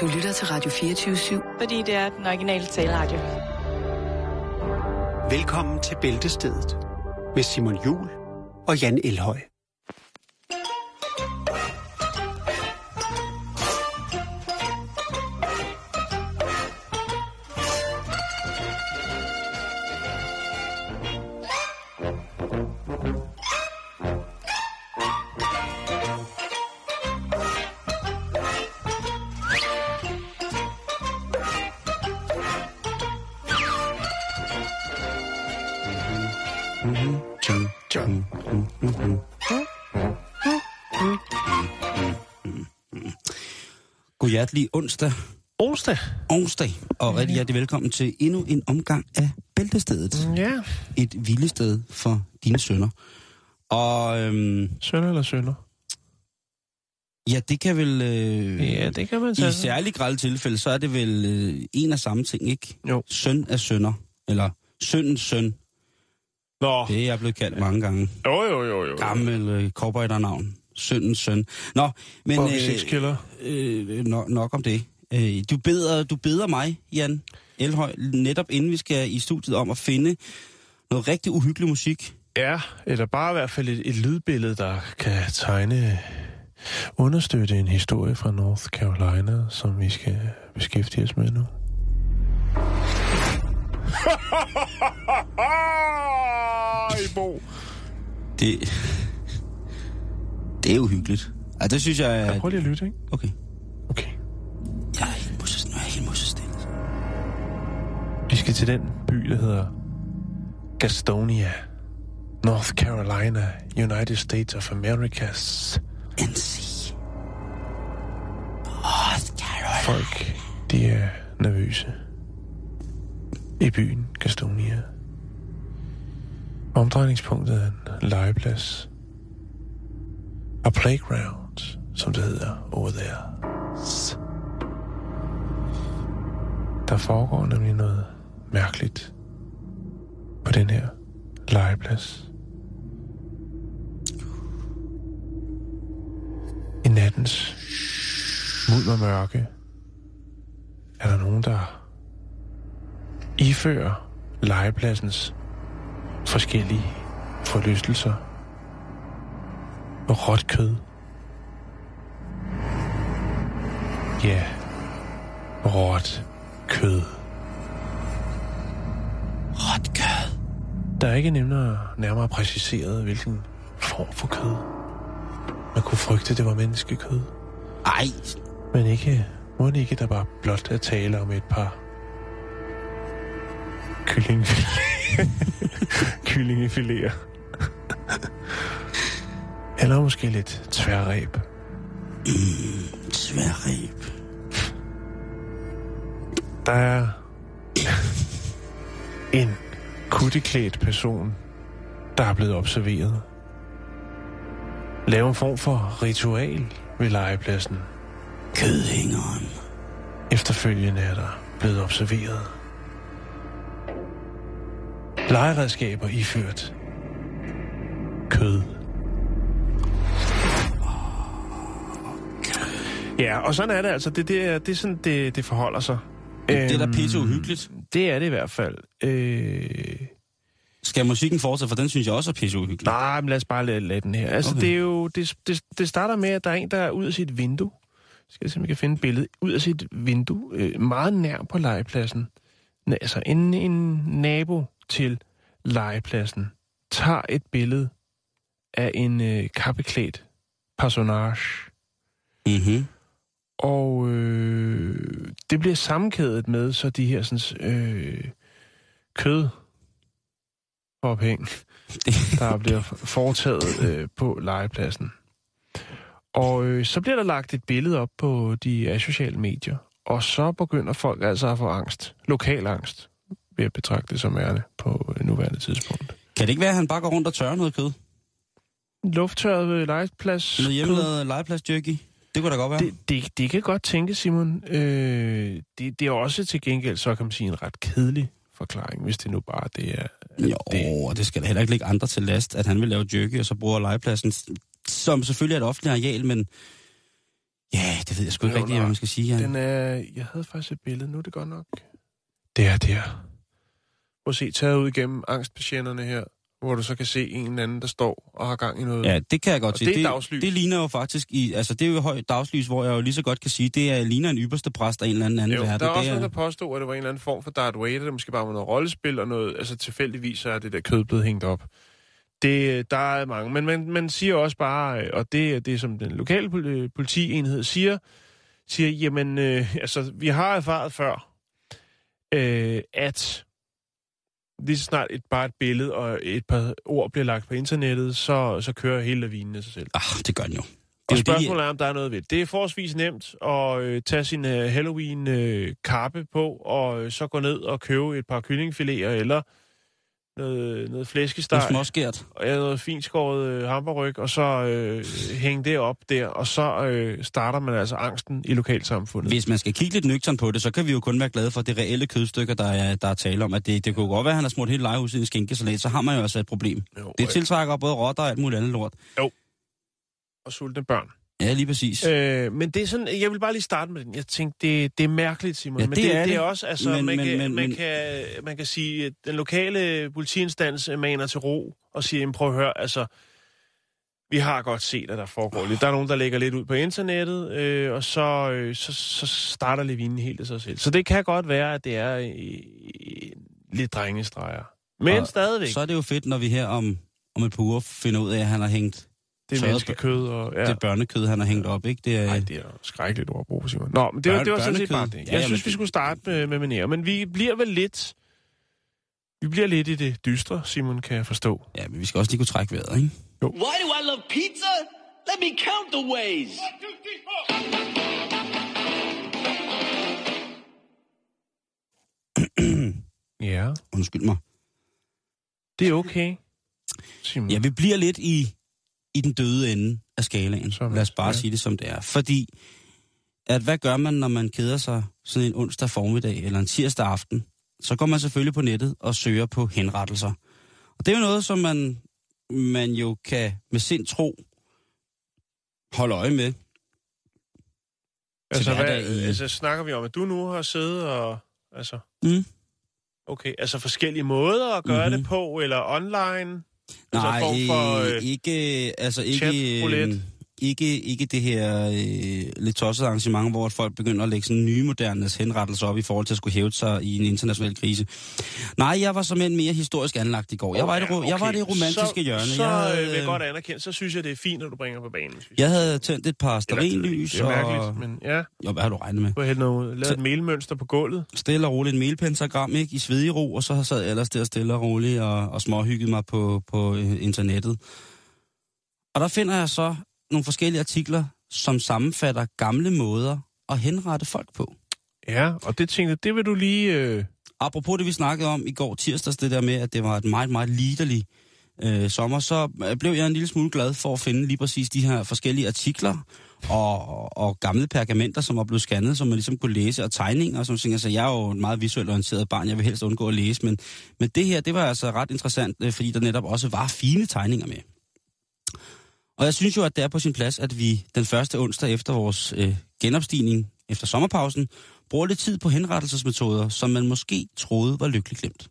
Du lytter til Radio 24-7. Fordi det er den originale taleradio. Velkommen til Bæltestedet med Simon Jul og Jan Elhøj. Hjertelig onsdag. Onsdag. Onsdag. Og rigtig hjertelig velkommen til endnu en omgang af Bæltestedet. Ja. Et hvilested for dine sønner. Og øhm, Sønner eller sønner? ja, det kan vel... Øh, Ja, det kan man I sige. særlig grælde tilfælde, så er det vel øh, en af samme ting, ikke? Jo. Søn af sønner. Eller søndens søn. Nå. Det er jeg blevet kaldt mange gange. Jo, jo, jo, jo. Gammel øh, cowboy Søndens søn. Nå, men Bobby Sixkiller. øh, nok, nok om det. Øh, du, beder, du beder mig, Jan Elhøj, netop inden vi skal i studiet om at finde noget rigtig uhyggelig musik. Ja, eller bare i hvert fald et, et lydbillede, der kan tegne, understøtte en historie fra North Carolina, som vi skal beskæftige os med nu. I Bo. Det, det er uhyggeligt. Ja, det synes jeg Ja, er... prøv lige at lytte, ikke? Okay. Okay. Jeg er helt musses, nu er jeg helt musestille. Vi skal til den by, der hedder Gastonia, North Carolina, United States of Americas. NC. North Carolina. Folk, de er nervøse. I byen Gastonia. Omdrejningspunktet er en legeplads. A playground, som det hedder over there. Der foregår nemlig noget mærkeligt på den her legeplads. I nattens mudder mørke er der nogen, der ifører legepladsens forskellige forlystelser og råt kød. Ja, råt kød. Råt kød. Der er ikke nemmere, nærmere præciseret, hvilken form for kød. Man kunne frygte, det var menneskekød. Ej, Men ikke, må det ikke, der bare blot at tale om et par kyllingfiléer. kyllingefiléer. Eller måske lidt tværræb. sværreb. Der er en kutteklædt person, der er blevet observeret. Lave en form for ritual ved legepladsen. Kødhængeren. Efterfølgende er der blevet observeret. Legeredskaber iført. Kød. Ja, og sådan er det altså. Det, det, er, det er sådan, det, det forholder sig. Det er da Øhm, pisse uhyggeligt. Det er det i hvert fald. Øh, Skal musikken fortsætte, for den synes jeg også er pisse uhyggelig. nej, men lad os bare lade, lade den her. Altså, Okay. det er jo... Det, det, det starter med, at der er en, der er ud af sit vindue. Skal jeg se, om jeg kan finde et billede. Ud af sit vindue. Øh, meget nær på legepladsen. Altså, en, en nabo til legepladsen tager et billede af en øh, kappeklædt personage. Mhm. Og øh, det bliver sammenkædet med så de her sådan, øh, kød ophæng, der bliver foretaget øh, på legepladsen. Og øh, så bliver der lagt et billede op på de asociale medier, og så begynder folk altså at få angst. Lokal angst, vil jeg betragte det som ærne på øh, nuværende tidspunkt. Kan det ikke være, at han bare går rundt og tørrer noget kød? Lufttørret ved legeplads. Noget hjemmelavet legepladsjerky? Det kunne da godt være. Det, det, det kan godt tænke, Simon. Øh, det, det er også til gengæld, så kan man sige, en ret kedelig forklaring, hvis det nu bare det er... Jo, det... og det skal da heller ikke ligge andre til last, at han vil lave jerky, og så bruger legepladsen, som selvfølgelig er et offentligt areal, men Ja, det ved jeg sgu ikke Jo, rigtigt, nej. hvad man skal sige, Jan. Den er... Jeg havde faktisk et billede, nu er det godt nok. Det er der. Prøv at se, taget ud igennem angstpatienterne her, hvor du så kan se en eller anden, der står og har gang i noget. Ja, det kan jeg godt Og se. det er dagslys. det ligner jo faktisk i, altså det er jo højt dagslys, hvor jeg jo lige så godt kan sige, det er, ligner en ypperste præst af en eller anden anden Jo, verden. der er også det nogen, der påstod, at det var en eller anden form for Darth Vader, der måske bare var noget rollespil og noget, altså tilfældigvis så er det der kød blevet hængt op. Det, der er mange, men man, man siger også bare, øh, og det er det, som den lokale pol- politienhed siger, siger, jamen, øh, altså, vi har erfaret før, øh, at lige så snart et, bare et billede og et par ord bliver lagt på internettet, så, så kører hele lavinen af sig selv. Ah, det gør den jo. Og Det jo spørgsmålet er, om der er noget ved det. Det er forholdsvis nemt at øh, tage sin øh, Halloween-kappe på, og øh, så gå ned og købe et par kyllingfiléer, eller noget, noget det flæskesteg, er småskært. og ja, noget fint skåret øh, hamburryg, og så øh, hænge det op der, og så øh, starter man altså angsten i lokalsamfundet. Hvis man skal kigge lidt nøgtern på det, så kan vi jo kun være glade for det reelle kødstykker, der er, der er tale om. At det, det kunne godt være, at han har smurt hele lejehuset i en skænkesalat, så har man jo altså et problem. Jo, Det tiltrækker både rotter og alt muligt andet lort. og sultne børn. Ja, lige præcis. Øh, men det er sådan, jeg vil bare lige starte med den. Jeg tænkte, det, det er mærkeligt, Simon. Ja, men det det, er det er det. også, altså, Men- man, men- kan, men- man, men- kan, man kan sige, at den lokale politiinstans maner til ro og siger, jamen, prøv at høre, altså, vi har godt set, at der foregår lidt. Der er nogen, der lægger lidt ud på internettet, øh, og så, øh, så, så starter levinen helt af sig selv. Så det kan godt være, at det er øh, lidt drengestreger. Men Og stadigvæk, Så er det jo fedt, når vi her om, om et par uger finder ud af, at han har hængt det er menneskekød. Og, ja. ja. det børnekød, han har hængt op, ikke? Det er, Nej, det er skrækkeligt ord at bruge, Simon. Nå, men det, var, Børn- det var sådan set bare det. Ja, Jeg jamen, synes, vi skulle starte med, med manér, men vi bliver vel lidt... Vi bliver lidt i det dystre, Simon kan jeg forstå. ja, men vi skal også lige kunne trække vejret, ikke? Why do I love pizza? Let me count the ways. Ja, Undskyld mig. det er okay, Simon. Ja, vi bliver lidt i, i den døde ende af skalaen. Som- Lad os bare ja. sige det, som det er. Fordi, at hvad gør man, når man keder sig sådan en onsdag formiddag eller en tirsdag aften? Så går man selvfølgelig på nettet og søger på henrettelser. Og det er jo noget, som man, man jo kan med sind tro holde øje med. altså, hvad, i- altså, snakker vi om, at du nu har siddet og... Altså, Mm. okay, altså forskellige måder at gøre Mhm. det på, eller online? Nej, altså, en form for, øh, ikke, altså ikke, chatroulette? øh, ikke, ikke det her øh, lidt tossede arrangement, hvor folk begynder at lægge sådan nye moderne henrettelser op i forhold til at skulle hæve sig i en international krise. Nej, jeg var som en mere historisk anlagt i går. Jeg var, det, ro- jeg var det romantiske så, hjørne. Så jeg, øh, vil jeg godt anerkende, så synes jeg, det er fint, at du bringer på banen. synes jeg havde tændt et par Eller, sterinlys, Det er mærkeligt, og... men ja, Jo, hvad har du regnet med? du har noget, lavet et melmønster på gulvet. Stille og roligt en mailpentagram, ikke? I svedig ro, og så sad jeg ellers der stille og roligt og, og småhyggede mig på, på øh, internettet. Og der finder jeg så nogle forskellige artikler, som sammenfatter gamle måder at henrette folk på. Ja, og det tænkte det vil du lige... Øh... Apropos det, vi snakkede om i går tirsdags, det der med, at det var et meget, meget liderligt øh, sommer, så øh, blev jeg en lille smule glad for at finde lige præcis de her forskellige artikler og, og gamle pergamenter, som var blevet scannet, som man ligesom kunne læse, og tegninger og sådan ting. Altså, jeg er jo et meget visuelt orienteret barn, jeg vil helst undgå at læse, men, men det her, det var altså ret interessant, øh, fordi der netop også var fine tegninger med. Og jeg synes jo, at det er på sin plads, at vi den første onsdag efter vores øh, genopstigning efter sommerpausen, bruger lidt tid på henrettelsesmetoder, som man måske troede var lykkeligt glemt.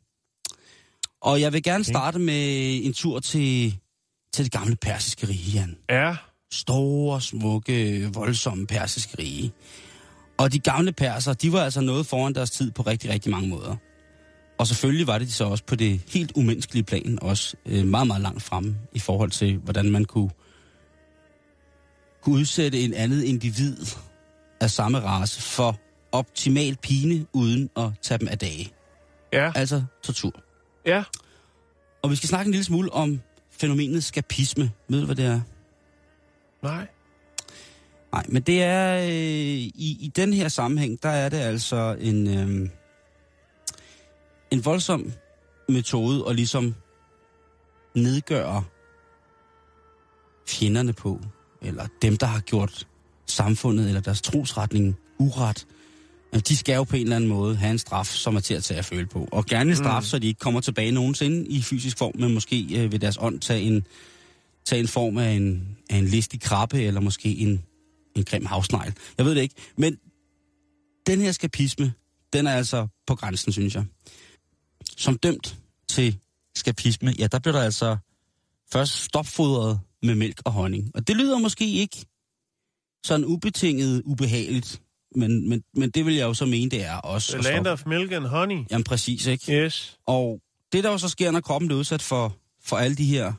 Og jeg vil gerne starte med en tur til, til det gamle persiske rige, Jan. Ja, Store, smukke, voldsomme persiske rige. Og de gamle perser, de var altså noget foran deres tid på rigtig, rigtig mange måder. Og selvfølgelig var det de så også på det helt umenneskelige plan, også øh, meget, meget langt fremme i forhold til, hvordan man kunne, kunne udsætte en andet individ af samme race for optimal pine, uden at tage dem af dage. ja, Altså tortur. ja. Og vi skal snakke en lille smule om fænomenet skapisme. Ved du, hvad det er? Nej. Nej, men det er øh, i, i den her sammenhæng, der er det altså en, øh, en voldsom metode at ligesom nedgøre fjenderne på, eller dem, der har gjort samfundet eller deres trosretning uret. De skal jo på en eller anden måde have en straf, som er til at tage at føle på. Og gerne en straf, mm. så de ikke kommer tilbage nogensinde i fysisk form, men måske øh, ved deres ånd tage en, tage en form af en, af en listig krabbe, eller måske en, en grim havsnegl. Jeg ved det ikke. Men den her skapisme, den er altså på grænsen, synes jeg. Som dømt til skapisme, ja, der blev der altså først stopfodret med mælk og honning. Og det lyder måske ikke sådan ubetinget ubehageligt, men, men, men det vil jeg jo så mene, det er også. The land of milk and honey. Jamen præcis, ikke? Yes. Og det, der jo så sker, når kroppen bliver udsat for, for alle de her,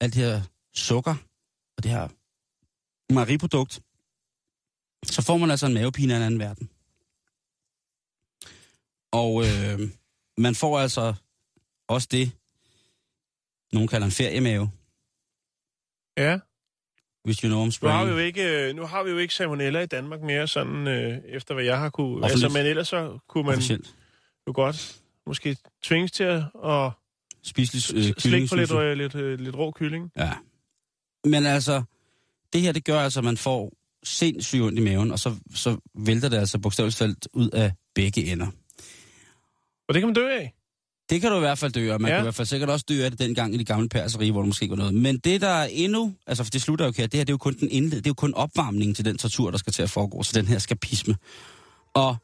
alt det her sukker og det her mejeriprodukt, så får man altså en mavepine af en anden verden. Og øh, man får altså også det, nogen kalder en feriemave, Ja. hvis you know I'm Nu har vi jo spraying. ikke, øh, nu har vi jo ikke salmonella i Danmark mere, sådan øh, efter hvad jeg har kunne. Offentligt. Altså, men ellers så kunne man Officielt. jo godt måske tvinges til at at Spiselig øh, slikke kylling, på lidt, øh, lidt, øh, lidt rå kylling. Ja. Men altså, det her, det gør altså, at man får sindssygt ondt i maven, og så, så vælter det altså bogstaveligt talt ud af begge ender. Og det kan man dø af. Det kan du i hvert fald dø af. Man Ja. kan i hvert fald sikkert også dø af det dengang i de gamle perseriger, hvor der måske var noget. Men det, der er endnu... Altså, for det slutter jo ikke her. Det her, det er jo kun den indled, det er jo kun opvarmningen til den tortur, der skal til at foregå. Så den her skapisme. Og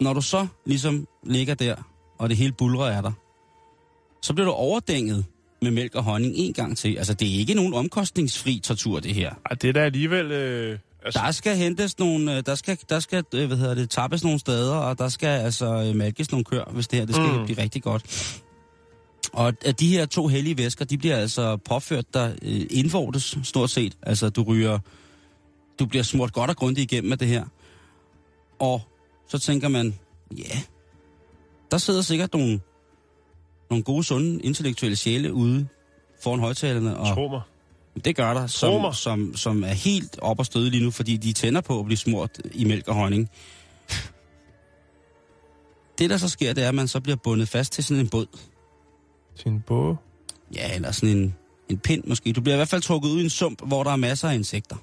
når du så ligesom ligger der, og det hele bulrer af dig, så bliver du overdænget med mælk og honning en gang til. Altså, det er ikke nogen omkostningsfri tortur, det her. Ej, det er da alligevel... Øh, altså, Der skal hentes nogle, øh, der skal, der skal øh, hvad hedder det, tappes nogle steder, og der skal altså øh, malkes nogle køer, hvis det her det skal Mm. blive rigtig godt. Og at de her to hellige væsker, de bliver altså påført der indvortes stort set. Altså du ryger, du bliver smurt godt og grundigt igennem med det her. Og så tænker man, ja, der sidder sikkert nogle, nogle gode, sunde, intellektuelle sjæle ude foran højtalerne og. Det gør der, som, som, som er helt op og støde lige nu, fordi de tænder på at blive smurt i mælk og honning. Det, der så sker, det er, at man så bliver bundet fast til sådan en båd. Sin bog. Ja, eller sådan en, en pind måske. Du bliver i hvert fald trukket ud i en sump, hvor der er masser af insekter.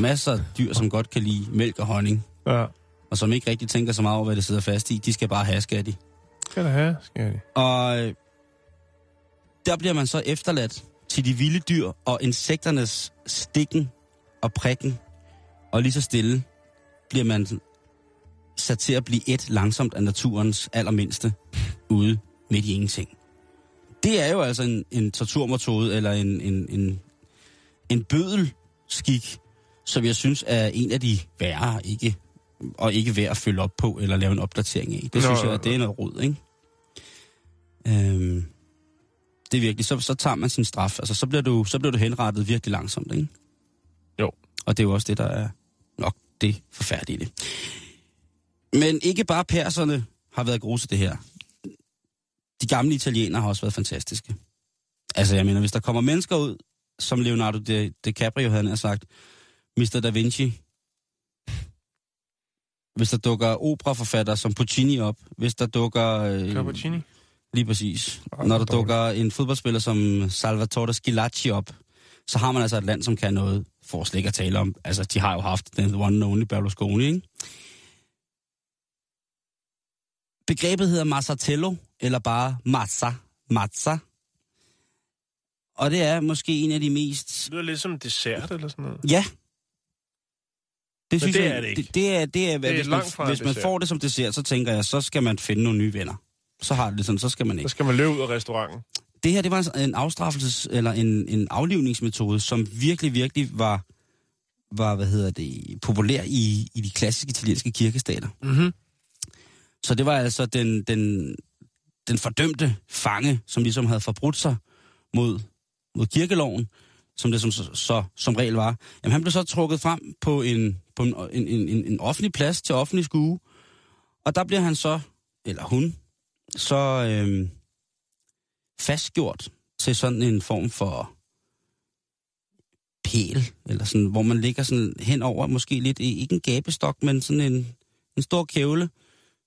Masser af dyr, som godt kan lide mælk og honning, Ja. og som ikke rigtig tænker så meget over, hvad det sidder fast i. De skal bare have, skal de. Skal der have, skal de. Og øh, der bliver man så efterladt til de vilde dyr og insekternes stikken og prikken. Og lige så stille bliver man sat til at blive et langsomt af naturens allermindste ude midt i ingenting. Det er jo altså en, en torturmetode eller en, en, en, en bødelskik, som jeg synes er en af de værre, ikke, og ikke værd at følge op på eller lave en opdatering af. Det Nå, synes jeg, at det er noget rod, ikke? Øhm, det er virkelig, så, så tager man sin straf. Altså, så bliver, du, så bliver du henrettet virkelig langsomt, ikke? Jo. Og det er jo også det, der er nok det forfærdelige. Men ikke bare perserne har været gode til det her. De gamle italienere har også været fantastiske. Altså, jeg mener, hvis der kommer mennesker ud, som Leonardo Di- DiCaprio havde sagt, Mr. Da Vinci, hvis der dukker operaforfattere som Puccini op, hvis der dukker... Øh, Cappuccini. Lige præcis. Ej, Når der dukker en fodboldspiller som Salvatore Schilacci op, så har man altså et land, som kan noget, for slet ikke at tale om. Altså, de har jo haft den one and only Berlusconi, ikke? Begrebet hedder Mazzatello, eller bare Mazza. Mazza. Og det er måske en af de mest... Det lyder lidt som dessert eller sådan noget. Ja. Det det jeg, er det ikke. Det, det er, det er, Det er hvis, langt man, hvis man dessert. får det som dessert, så tænker jeg, så skal man finde nogle nye venner. Så har det det sådan, så skal man Så ikke. skal man løbe ud af restauranten. Det her, det var en- afstraffelses, eller en, en aflivningsmetode, som virkelig, virkelig var, var hvad hedder det, populær i, i de klassiske italienske kirkestater. Mm-hmm. Så det var altså den, den, den fordømte fange, som ligesom havde forbrudt sig mod, mod kirkeloven, som det som, så, så, som regel var. Jamen, han blev så trukket frem på en, på en, en, en, en offentlig plads til offentlig skue, og der bliver han så, eller hun, så øh, fastgjort til sådan en form for pæl, eller sådan, hvor man ligger sådan henover, måske lidt, i- ikke en gabestok, men sådan en, en stor kævle,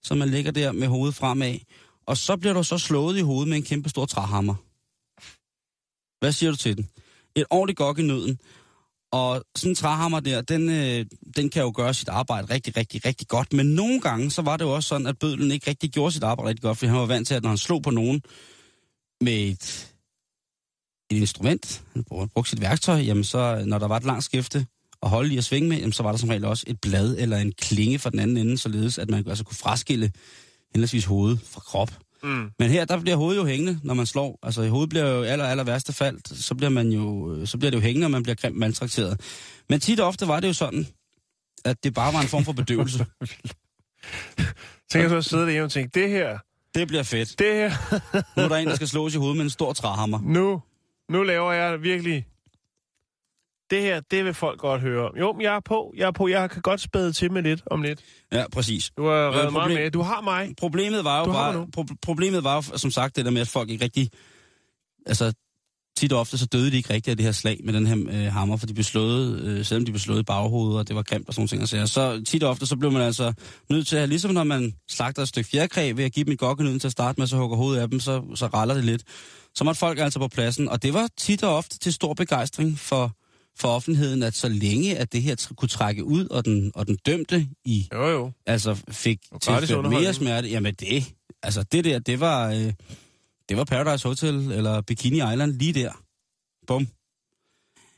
som man ligger der med hovedet fremad. Og så bliver du så slået i hovedet med en kæmpe stor træhammer. Hvad siger du til den? Et ordentligt gok i nøden. Og sådan en træhammer der, den, øh, den kan jo gøre sit arbejde rigtig, rigtig, rigtig godt. Men nogle gange, så var det jo også sådan, at bødlen ikke rigtig gjorde sit arbejde rigtig godt, fordi han var vant til, at når han slog på nogen med et, et instrument, han brugte, sit værktøj, jamen så, når der var et langt skifte at holde i at svinge med, jamen så var der som regel også et blad eller en klinge fra den anden ende, således at man altså kunne fraskille henholdsvis hovedet fra krop. Mm. Men her, der bliver hovedet jo hængende, når man slår. Altså, hovedet bliver jo aller, aller værste fald, så bliver, man jo, så bliver det jo hængende, og man bliver grimt maltrakteret. Men tit og ofte var det jo sådan, at det bare var en form for bedøvelse. Jeg så sidde derhjemme og tænke, det her, det bliver fedt. det her, Nu er der en, der skal slås i hovedet med en stor træhammer. nu, nu laver jeg virkelig... Det her, det vil folk godt høre om. Jo, men jeg er på, jeg er på, jeg kan godt spæde til med lidt om lidt. Ja, præcis. Du har reddet problem- meget med. Du har mig. Problemet var jo Du bare, mig pro- problemet var jo, som sagt, det der med, at folk ikke rigtig... Altså, tit og ofte, så døde de ikke rigtigt af det her slag med den her øh, hammer, for de blev slået, øh, selvom de blev slået i baghovedet, og det var grimt og sådan ting. Så, så tit og ofte, så blev man altså nødt til at, ligesom når man slagter et stykke fjerkræ ved at give dem et gokkenøden til at starte med, så hugger hovedet af dem, så, så raller det lidt. Så måtte folk altså på pladsen, og det var tit og ofte til stor begejstring for, for offentligheden, at så længe at det her kunne trække ud, og den, og den dømte i Jo, jo. altså fik tilført mere smerte. Jamen det, altså det der, det var, øh, det var Paradise Hotel eller Bikini Island lige der. Bum.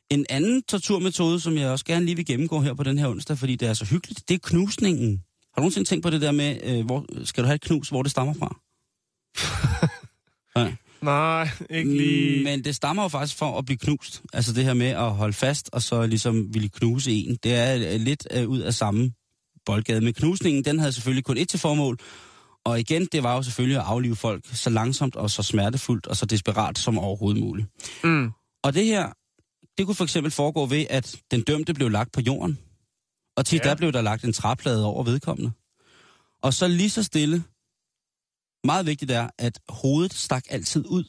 En anden torturmetode, som jeg også gerne lige vil gennemgå her på den her onsdag, fordi det er så hyggeligt, det er knusningen. Har du nogensinde tænkt på det der med, øh, hvor, skal du have et knus, hvor det stammer fra? ja. Nej, ikke lige. Mm, Men det stammer jo faktisk for at blive knust. Altså det her med at holde fast, og så ligesom ville knuse en. Det er øh, lidt øh, ud af samme boldgade. Men knusningen, den havde selvfølgelig kun et til formål. Og igen, det var jo selvfølgelig at aflive folk så langsomt og så smertefuldt og så desperat som overhovedet muligt. Mm. Og det her, det kunne for eksempel foregå ved, at den dømte blev lagt på jorden. Og tit Ja. ja. der blev der lagt en træplade over vedkommende. Og så lige så stille, meget vigtigt er, at hovedet stak altid ud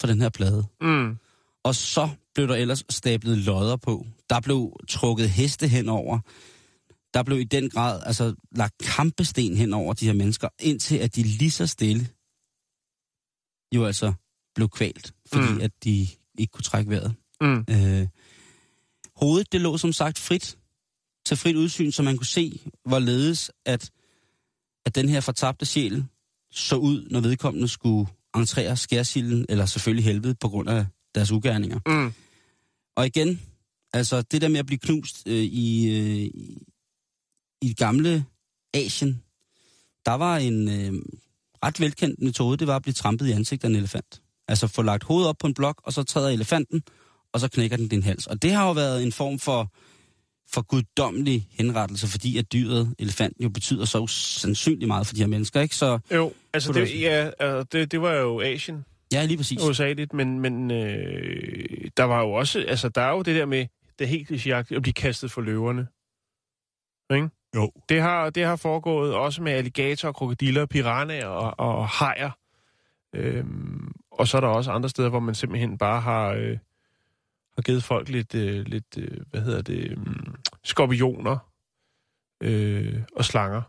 fra den her plade. Mm. Og så blev der ellers stablet lodder på. Der blev trukket heste henover. Der blev i den grad altså, lagt kampesten hen over de her mennesker, indtil at de lige så stille jo altså blev kvalt, fordi Mm. mm. at de ikke kunne trække vejret. Mm. Øh, hovedet, det lå som sagt frit til frit udsyn, så man kunne se, hvorledes at, at den her fortabte sjæl så ud, når vedkommende skulle entrere skærsilden, eller selvfølgelig helvede, på grund af deres ugerninger. Mm. Og igen, altså det der med at blive knust øh, i, øh, i, gamle Asien, der var en øh, ret velkendt metode, det var at blive trampet i ansigtet af en elefant. Altså få lagt hovedet op på en blok, og så træder elefanten, og så knækker den din hals. Og det har jo været en form for, for guddommelig henrettelse, fordi at dyret, elefanten, jo betyder så sandsynligt meget for de her mennesker, ikke? Så Jo, altså det, også- ja, altså, det, det var jo Asien, ja, lige præcis. USA lidt, men, men øh, der var jo også, altså der er jo det der med, det helt klichéagtigt, at blive kastet for løverne. Ikke? Jo. Det har, det har foregået også med alligatorer, krokodiller, piranhaer og, og hajer. Øhm, og så er der også andre steder, hvor man simpelthen bare har, øh, har givet folk lidt, øh, lidt øh, hvad hedder det, um, skorpioner øh, og slanger.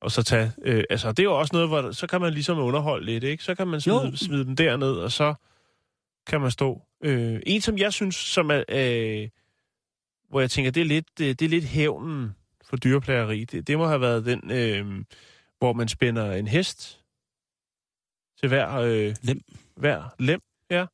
Og så tage, øh, altså det er jo også noget, hvor så kan man ligesom underholde lidt, ikke? Så kan man smide, Jo. smide dem derned, og så kan man stå. Øh, en, som jeg synes, som er, øh, hvor jeg tænker, det er lidt, øh, det er lidt hævnen for dyreplageri. Det, det må have været den, øh, hvor man spænder en hest til hver, øh, Lem. hver lem, ja.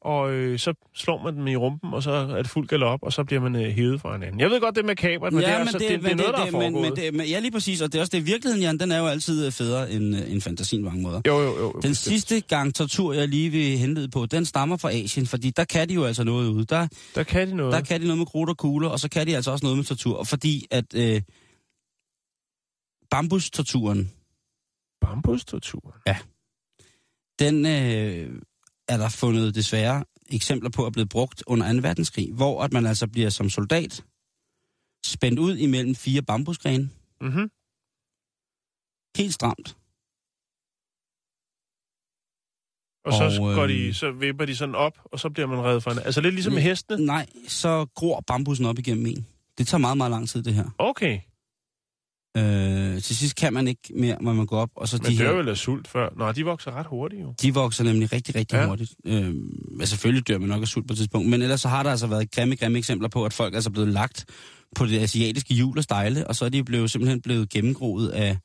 Og øh, så slår man dem i rumpen, og så er det fuld galop, og så bliver man øh, hævet fra hinanden. Jeg ved godt, det er makabert, men, det, er, altså, det, det, det er noget, der er men, foregået. men, det, men, ja, lige præcis, og det er også det. Virkeligheden, Jan, den er jo altid øh, federe end, øh, end fantasien på mange måder. jo, jo, jo. Den bestemt. sidste gang tortur, jeg lige vil henlede på, den stammer fra Asien, fordi der kan de jo altså noget ude. Der, Der kan de noget. der kan de noget med krudt og kugler, og så kan de altså også noget med tortur. Fordi at øh, bambustorturen, Bambustortur. den øh, er der fundet desværre eksempler på at blive brugt under 2. verdenskrig, hvor at man altså bliver som soldat spændt ud imellem fire bambusgrene, Mm-hmm. helt stramt. Og så, Og, går øhm, de, så vipper de sådan op, og så bliver man reddet fra hinanden. Altså lidt ligesom med hestene. Nej, så gror bambusen op igennem en. Det tager meget, meget lang tid, det her. Okay, Øh, til sidst kan man ikke mere, når man går op. Og så men de dør her, vel af sult før. Nå, de vokser ret hurtigt jo. de vokser nemlig rigtig, rigtig Ja. hurtigt. Øh, men selvfølgelig dør man nok af sult på et tidspunkt. Men ellers så har der altså været grimme, grimme eksempler på, at folk er altså blevet lagt på det asiatiske hjul og stejle, og så er de blevet, simpelthen blevet gennemgroet af,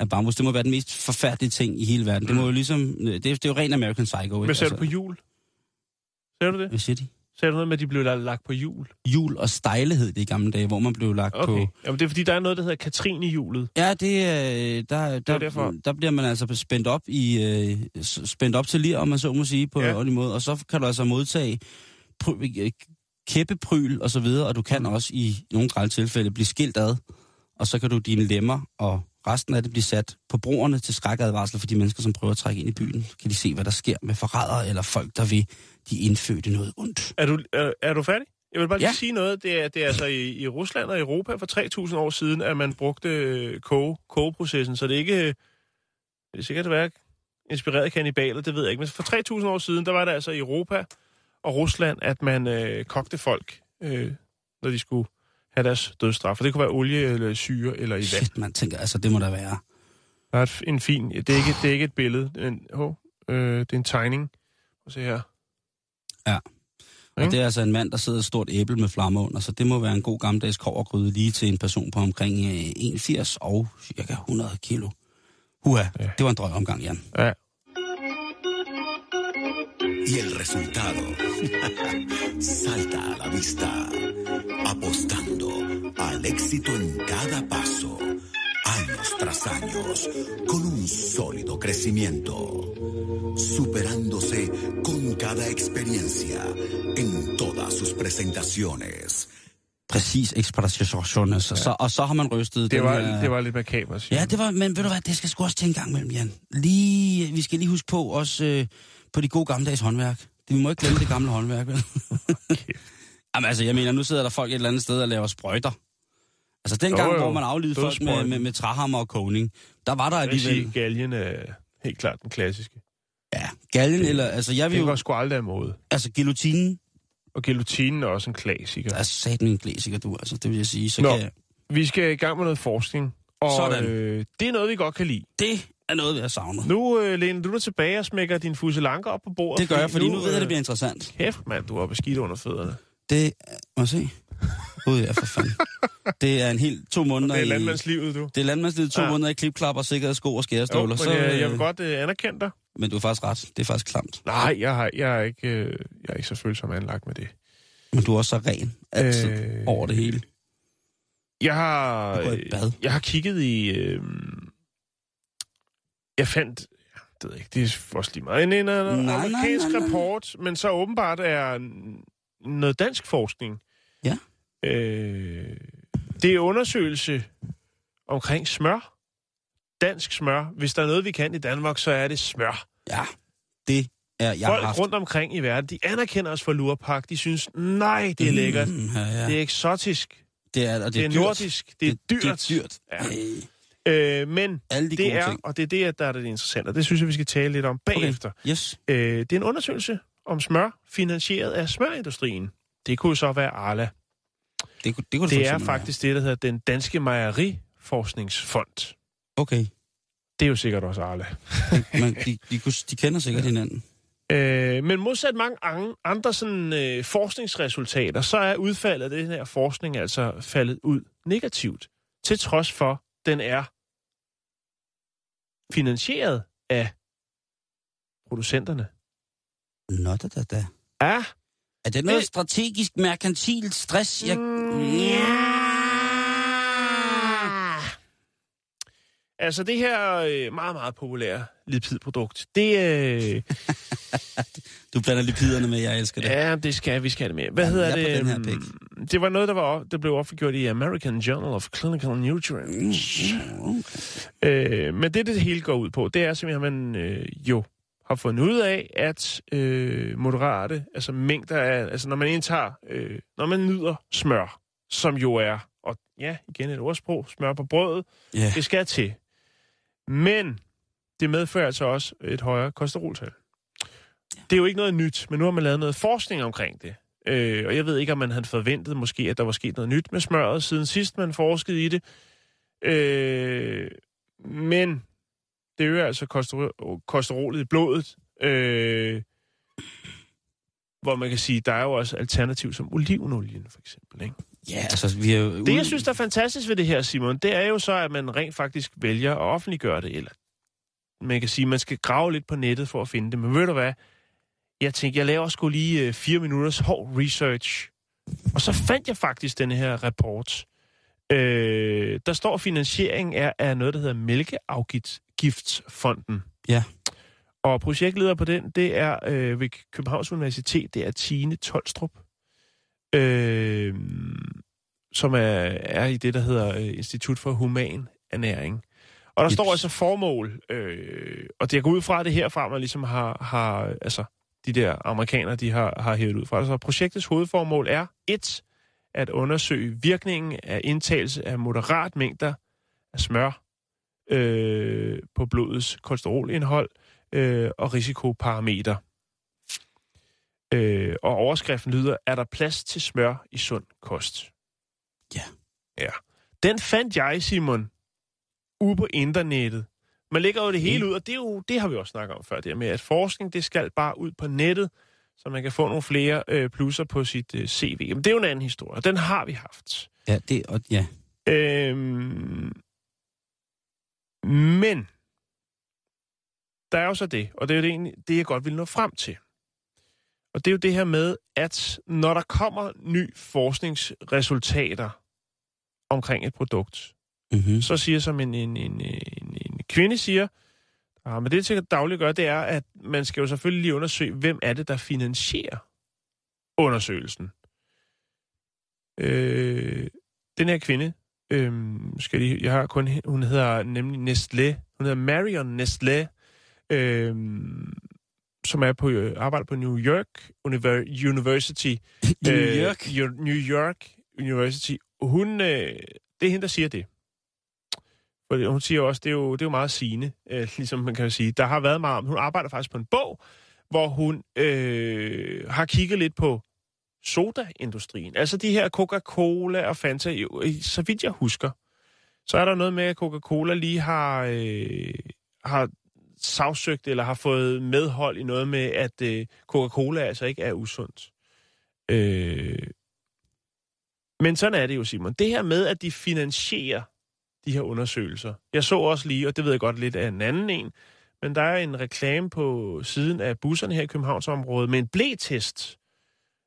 af bambus. Det må være den mest forfærdelige ting i hele verden. Mm. Det må jo ligesom, det, det er jo ren American Psycho. Hvad ikke? ser du på jul? Sagde du det? Hvad siger de? Sagde du noget med, at de blev la- lagt på jul? Jul og stejlighed det i gamle dage, hvor man blev lagt Okay. på... Jamen, det er fordi, der er noget, der hedder Katrine-hjulet. Ja, det, øh, der, der, derfor. der bliver man altså spændt op i øh, spændt op til lir, om man så må sige, på Ja. en ordentlig måde. Og så kan du altså modtage pry- øh, kæppepryl og så videre, og du kan også i nogle grælde tilfælde blive skilt ad, og så kan du dine lemmer og resten af det blive sat på broerne til skrækadvarsel for de mennesker, som prøver at trække ind i byen. Kan de se, hvad der sker med forrædere eller folk, der vil de indfødte noget ondt. Er du, er, er du færdig? Jeg vil bare lige Ja. sige noget. Det er, det er altså i, i Rusland og Europa for 3.000 år siden, at man brugte øh, koge, kogeprocessen. Så det er ikke... øh, Det er sikkert være inspireret af kannibaler, det ved jeg ikke. Men for 3.000 år siden, der var det altså i Europa og Rusland, at man øh, kogte folk, øh, når de skulle have deres dødsstraf. Og det kunne være olie eller syre eller i vand. Shit, man tænker, altså det må der være. Der er et, en fin... Det er ikke, det er ikke et billede. Det er en, oh, øh, det er en tegning. Prøv se her. Og Ikke? det er altså en mand, der sidder et stort æble med flammer under, så det må være en god gammeldags kovergryde lige til en person på omkring øh, 81 og cirka 100 kilo. Huha, Ja. ja. det var en drømomgang, Jan. Ja. Y el resultado salta a la vista, apostando al éxito en cada paso, años tras años, con un sólido crecimiento, superándose con cada experiencia en todas sus presentaciones. Præcis ekspeditionen. Så, så, og så har man rystet Det den var, her... det var lidt makaber, siger Ja, det var, men ved du hvad, det skal sgu også til en gang mellem, Jan. Lige, vi skal lige huske på også øh, på de gode gammeldags håndværk. Det, vi må ikke glemme det gamle håndværk, vel? Jamen altså, jeg mener, nu sidder der folk et eller andet sted og laver sprøjter. Altså dengang, Jo, jo. hvor man aflivede folk med, med, med træhammer og kogning, der var der Jeg vil sige, alligevel... galgen er helt klart den klassiske. Ja, galgen, eller... Altså, jeg vil Det jo... var sgu aldrig af mode. Altså, guillotinen Og guillotinen er også en klassiker. er sat en klassiker, du, altså, det vil jeg sige. Så Nå. kan jeg, Vi skal i gang med noget forskning. Og Sådan. Øh, det er noget, vi godt kan lide. det er noget, jeg savner. Nu, øh, Lene, du er tilbage og smækker din fuselanker op på bordet. Det gør jeg, fordi nu ved jeg, at det øh, bliver interessant. Kæft, mand, du har beskidt under fødderne. Det... Må se? Gud, ja, for fanden. Det er en helt to måneder Det er i... landmandslivet, du. Det er landmandslivet to Ja. måneder i klipklapper, sikkerhedssko og Jo, skæreståler. men så, jeg, jeg vil øh, godt øh, anerkende dig. Men du er faktisk ret. Det er faktisk klamt. Nej, jeg, har, jeg, er ikke, øh, jeg er ikke så følsom anlagt med det. Men du er også så ren. Altid. Øh. Over det hele. Jeg har, i bad. jeg har kigget i... Øh, jeg fandt... Det ved ikke, det er også lige meget. En, en, en nej, amerikansk nej, nej. rapport, men så åbenbart er noget dansk forskning. Øh, det er undersøgelse omkring smør. Dansk smør. Hvis der er noget, vi kan i Danmark, så er det smør. Ja, det er jeg Folk har haft. rundt omkring i verden, de anerkender os for lurpak. De synes, nej, det er lækkert. Mm, ja, ja. Det er eksotisk. det er, og det Det er, dyrt. nordisk. Det er dyrt. Det er dyrt. Ja. Øh, men Alle de det er, ting. og det er det, der er det interessante, og det synes jeg, vi skal tale lidt om bagefter. Okay. Yes. Øh, det er en undersøgelse om smør, finansieret af smørindustrien. Det kunne så være Arla. Det, kunne- det, kunne Det for er faktisk det, der hedder den Danske Mejeriforskningsfond. Okay. Det er jo sikkert også Arla. Men de, de, de kender sikkert hinanden. Øh, men modsat mange an- andre sådan, øh, forskningsresultater, så er udfaldet af den her forskning altså faldet ud negativt. Til trods for, den er finansieret af producenterne. Nå, da, da, da. Ja, Er det noget Det- strategisk, merkantilt stress? Jeg... Altså det her øh, meget, meget populære lipidprodukt, det, øh, Du blander lipiderne med, jeg elsker det. ja, det skal vi skal det med. Hvad Ja, hedder er det? den her øhm, pik. Det var noget, der var op- der blev offentliggjort i American Journal of Clinical Nutrients. Mm, Øh, men det, det hele går ud på, det er simpelthen, at man øh, jo har fundet ud af, at øh, moderate, altså mængder af, altså når man indtager, øh, når man nyder smør, som jo er, og ja, igen et ordsprog, smør på brødet, Ja. det skal til. Men det medfører altså også et højere kolesteroltal. Det er jo ikke noget nyt, men nu har man lavet noget forskning omkring det. Øh, og jeg ved ikke, om man havde forventet måske, at der var sket noget nyt med smøret, siden sidst man forskede i det. Øh, men det øger altså kolesterol, kolesterolet i blodet. Øh, hvor man kan sige, der er jo også alternativ som olivenolien, for eksempel. Ikke? Ja, altså, vi er jo... Det, jeg synes, der er fantastisk ved det her, Simon, det er jo så, at man rent faktisk vælger at offentliggøre det. Eller man kan sige, at man skal grave lidt på nettet for at finde det. Men ved du hvad? jeg tænkte, jeg laver sgu lige øh, fire minutters hård research. Og så fandt jeg faktisk den her rapport. Øh, der står, at finansieringen er af noget, der hedder Mælkeafgiftsfonden. Ja. Og projektleder på den, det er øh, ved Københavns Universitet, det er Tine Tolstrup, øh, som er, er i det, der hedder øh, Institut for Human Ernæring. Og der Yes. står altså formål, øh, og det er gået ud fra det herfra, man ligesom har, har altså de der amerikanere, de har, har hævet ud fra. Altså projektets hovedformål er et, at undersøge virkningen af indtagelse af moderat mængder af smør øh, på blodets kolesterolindhold øh, og risikoparameter. Øh, og overskriften lyder, er der plads til smør i sund kost? Ja. Ja. Den fandt jeg, Simon, ude på internettet. Man lægger jo det hele ud, og det, er jo, det har vi også snakket om før, det her med, at forskning, det skal bare ud på nettet, så man kan få nogle flere øh, plusser på sit øh, CV. Men det er jo en anden historie, og den har vi haft. Ja, det, og, ja. Øhm, men, der er jo så det, og det er jo det, det, jeg godt vil nå frem til. Og det er jo det her med, at når der kommer ny forskningsresultater omkring et produkt, Mm-hmm. så siger som en, en, en, en, en kvinde siger, ah, men det til dagligt gør, det er, at man skal jo selvfølgelig lige undersøge, hvem er det, der finansierer undersøgelsen. Øh, den her kvinde, øh, skal lige, jeg har kun, hun hedder nemlig Nestlé, hun hedder Marion Nestlé, øh, som er på øh, arbejder på New York Univer- University. New Øh, York? Yo- New York University. Hun, øh, det er hende, der siger det. For hun siger også, det er jo, det er jo meget sigende, øh, ligesom man kan sige. Der har været meget om, hun arbejder faktisk på en bog, hvor hun øh, har kigget lidt på sodaindustrien. Altså de her Coca-Cola og Fanta, jo, øh, så vidt jeg husker, så er der noget med, at Coca-Cola lige har, øh, har sagsøgt eller har fået medhold i noget med, at øh, Coca-Cola altså ikke er usundt. Øh, men sådan er det jo, Simon. Det her med, at de finansierer de her undersøgelser. Jeg så også lige, og det ved jeg godt lidt af en anden en, men der er en reklame på siden af busserne her i Københavnsområdet med en blætest.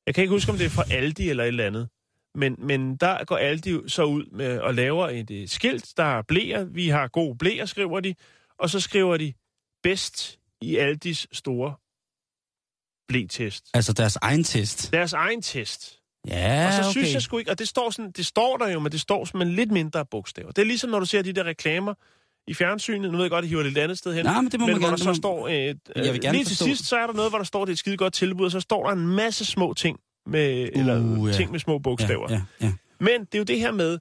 Jeg kan ikke huske, om det er fra Aldi eller et eller andet. Men, men der går Aldi så ud med og laver et, et skilt, der er blæer. Vi har gode blæer, skriver de. Og så skriver de, bedst i Aldis store blætest. Altså deres egen test. Deres egen test. Ja, Og så okay. synes jeg sgu ikke, og det står, sådan, det står der jo, men det står med lidt mindre bogstaver. Det er ligesom, når du ser de der reklamer i fjernsynet. Nu ved jeg godt, at I hiver det et andet sted hen. Nej, men det må men man hvor gerne. der så står... Øh, Jeg vil gerne lige til forstå sidst, så er der noget, hvor der står, det er et skide godt tilbud, og så står der en masse små ting med, eller Uh, ja. ting med små bogstaver. Ja, ja, ja. Men det er jo det her med,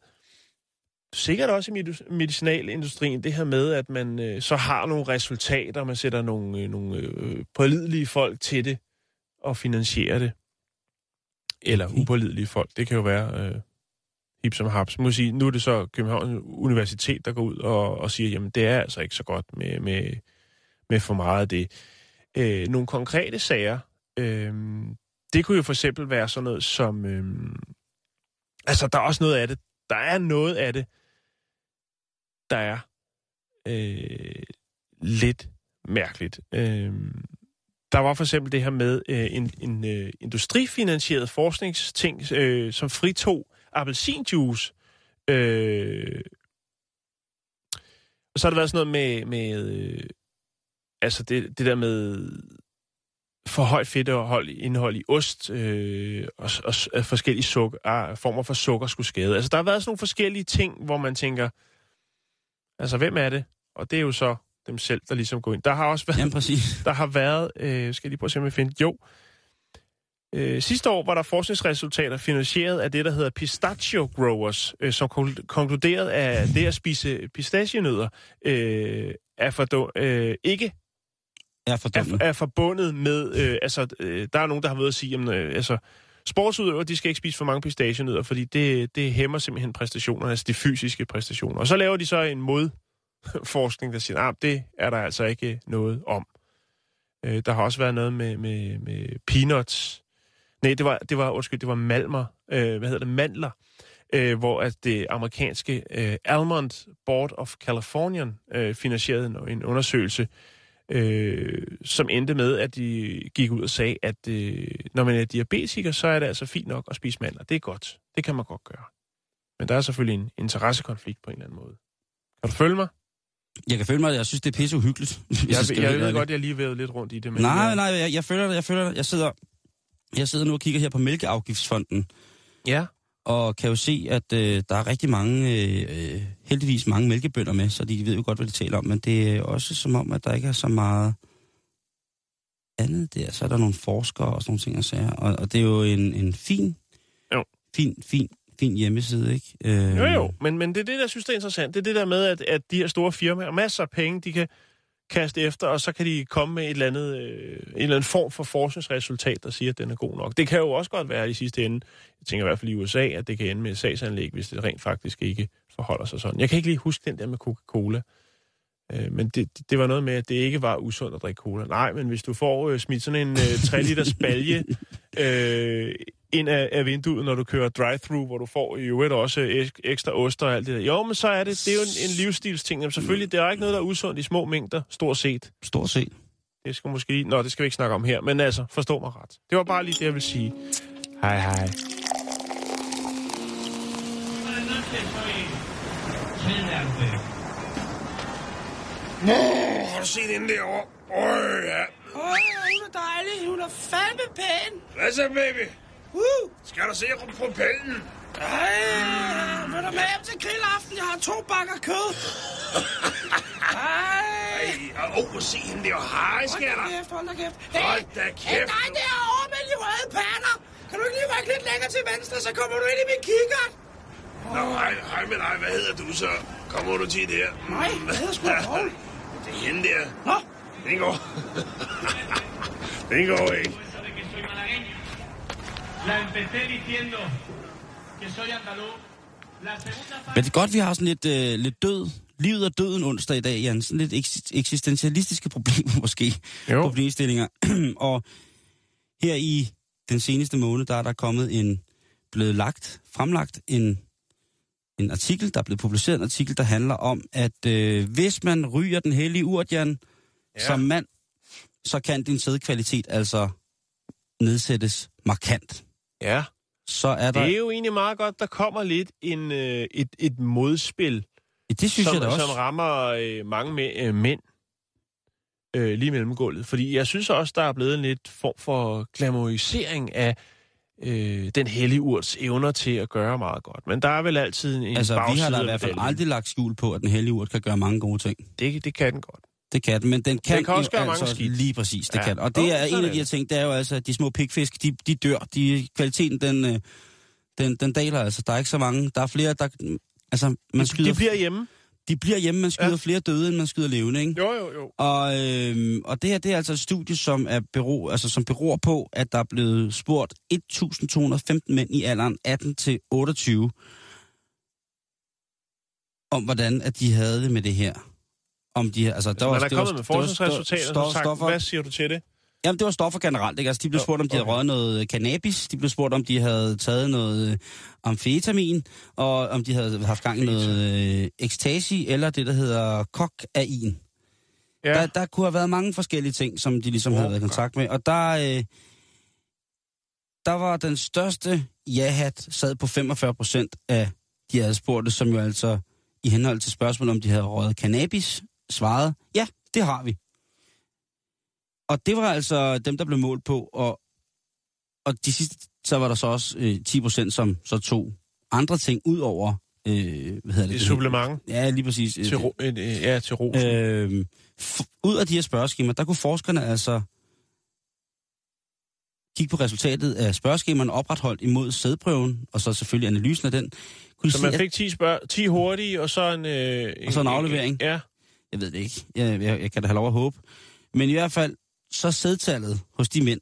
sikkert også i medi- medicinalindustrien, det her med, at man øh, så har nogle resultater, man sætter nogle, øh, nogle øh, pålidelige folk til det, og finansierer det. Eller upålidelige folk. Det kan jo være øh, hip som haps. Må sige, nu er det så Københavns Universitet, der går ud og, og siger, jamen det er altså ikke så godt med, med, med for meget af det. Øh, nogle konkrete sager, øh, det kunne jo for eksempel være sådan noget som... Øh, altså, der er også noget af det. Der er noget af det, der er øh, lidt mærkeligt. Øh, der var for eksempel det her med øh, en, en øh, industrifinansieret forskningsting, øh, som fritog appelsinjuice. Øh, og så har der været sådan noget med, med øh, altså det, det der med for højt fedtindhold indhold i ost øh, og, og, og forskellige sukker, ah, former for sukker skulle skade. Altså der har været sådan nogle forskellige ting, hvor man tænker, altså hvem er det? Og det er jo så dem selv, der ligesom går ind. Der har også været Jamen, præcis. der har været, øh, skal jeg lige prøve at se, om jeg finder, jo, øh, sidste år var der forskningsresultater finansieret af det, der hedder Pistachio Growers, øh, som kon- konkluderede, at det at spise pistachienødder øh, er, for, øh, ikke er er, er forbundet med, øh, altså, øh, der er nogen, der har været at sige, jamen, øh, altså, sportsudøvere, de skal ikke spise for mange pistachienødder, fordi det, det hæmmer simpelthen præstationerne, altså de fysiske præstationer. Og så laver de så en modforskning, der siger, at det er der altså ikke øh, noget om. Øh, der har også været noget med, med, med peanuts. Nej, det var, det var, undskyld, det var malmer, øh, hvad hedder det, mandler, øh, hvor at det amerikanske øh, Almond Board of California øh, finansierede en, en undersøgelse, øh, som endte med, at de gik ud og sagde, at øh, når man er diabetiker, så er det altså fint nok at spise mandler. Det er godt. Det kan man godt gøre. Men der er selvfølgelig en interessekonflikt på en eller anden måde. Kan du følge mig? Jeg kan føle mig, jeg synes, det er pisse uhyggeligt. Jeg, jeg, jeg ved godt, jeg lige vævet lidt rundt i det. Men Nej, jeg, nej, jeg, jeg føler det, jeg føler det. Jeg sidder, jeg sidder nu og kigger her på Mælkeafgiftsfonden, Ja, og kan jo se, at øh, der er rigtig mange, øh, heldigvis mange mælkebønder med, så de ved jo godt, hvad de taler om, men det er også som om, at der ikke er så meget andet der. Så er der nogle forskere og sådan nogle ting, og, sager, og, og det er jo en, en fin, Jo. fin, fin, fin hjemmeside, ikke? Øh, jo jo, men, men det er det, der synes, det er interessant. Det er det der med, at, at de her store firmaer, masser af penge, de kan kaste efter, og så kan de komme med et eller andet, øh, en eller anden form for forskningsresultat, der siger, at den er god nok. Det kan jo også godt være i sidste ende, jeg tænker i hvert fald i USA, at det kan ende med et sagsanlæg, hvis det rent faktisk ikke forholder sig sådan. Jeg kan ikke lige huske den der med Coca-Cola. Øh, men det, det var noget med, at det ikke var usundt at drikke cola. Nej, men hvis du får øh, smidt sådan en øh, 3 liters balje øh, ind af, af vinduet, når du kører drive-thru, hvor du får i øvrigt også ek- ekstra ost og alt det der. Jo, men så er det, det er jo en, en livsstilsting. Jamen, selvfølgelig, det er ikke noget, der er usundt i små mængder, stort set. Stort set. Det skal måske lige... Nå, det skal vi ikke snakke om her, men altså, forstå mig ret. Det var bare lige det, jeg vil sige. Hej, hej. Åh, har du set hende derovre? Åh, ja. Åh, hun er dejlig. Hun er fandme pæn. Hvad så, baby? Uh, Skal du se på propellen? ej, vil du med hjem til grillaften? Jeg har to bakker kød. Ej. Ej, åh, oh, se hende der. Hej, Hold da skatter. kæft, hold da kæft. Hold da Hey, kæft, dig du. derovre med de røde patter. Kan du ikke lige rykke lidt længere til venstre, så kommer du ind i min kikkert? Nå, hej, hej med dig. Hvad hedder du så? Kommer du til der? Nej, jeg hedder sgu da. Det er hende der. Nå, Den går. Den går ikke. La empecé diciendo que soy andaluz. La segunda parte... Men det er godt, vi har sådan lidt, øh, lidt død, livet og døden onsdag i dag, Jan. Sådan lidt eks- eksistentialistiske problemer måske. Jo. Problemstillinger. og her i den seneste måned, der er der kommet en, blevet lagt, fremlagt en, en artikel, der er blevet publiceret en artikel, der handler om, at øh, hvis man ryger den hellige urt, Jan, ja. som mand, så kan din sædkvalitet altså nedsættes markant. Ja, Så er der... det er jo egentlig meget godt, der kommer lidt en, øh, et, et modspil, det synes som, jeg da også. som rammer øh, mange med, øh, mænd øh, lige mellem gulvet. Fordi jeg synes også, der er blevet en lidt form for glamorisering af øh, den hellige urts evner til at gøre meget godt. Men der er vel altid en Altså, vi har da i hvert fald aldrig lagt skjul på, at den hellige urt kan gøre mange gode ting. Det, det kan den godt. Det kan den, men den kan, kan også gøre mange altså skidt. lige præcis, det Ja. kan. Og det er en sådan af de her ting, det er jo altså, at de små pigfisk, de, de dør. De, kvaliteten, den, øh, den, den daler altså. Der er ikke så mange. Der er flere, der... Altså, man skyder, De bliver hjemme. de bliver hjemme, man skyder Ja. flere døde, end man skyder levende, ikke? Jo, jo, jo. Og, øh, og det her, det er altså et studie, som, er bero, altså, som beror på, at der er blevet spurgt 1.215 mænd i alderen 18 til 28 om, hvordan at de havde det med det her. Om de, altså, der Man var, er det var- kommet med forskningsresultater, sto- og sagt, stoffer- hvad siger du til det? Jamen, det var stoffer generelt, ikke? Altså, de blev spurgt, om de havde okay. røget noget cannabis, de blev spurgt, om de havde taget noget øh, amfetamin, og om de havde haft gang i noget øh, ecstasy, eller det, der hedder kokain. Ja, Der, der kunne have været mange forskellige ting, som de ligesom havde været i kontakt med. Og der, øh, der var den største ja-hat sad på 45 procent af de adspurgte, som jo altså i henhold til spørgsmålet, om de havde røget cannabis, svarede, ja, det har vi. Og det var altså dem, der blev målt på, og, og de sidste, så var der så også øh, 10 procent, som så tog andre ting ud over, øh, hvad hedder det? er supplement Ja, lige præcis. til, ro, øh, ja, til ros. Øh, ud af de her spørgeskemaer, der kunne forskerne altså kigge på resultatet af spørgeskemaerne opretholdt imod sædprøven, og så selvfølgelig analysen af den. Kunne Så se, man fik 10, spørg 10 hurtige, og så en... Øh, Og så en aflevering. Ja, Jeg ved det ikke. Jeg, jeg, jeg kan da have lov at håbe. Men i hvert fald, så sædtallet hos de mænd,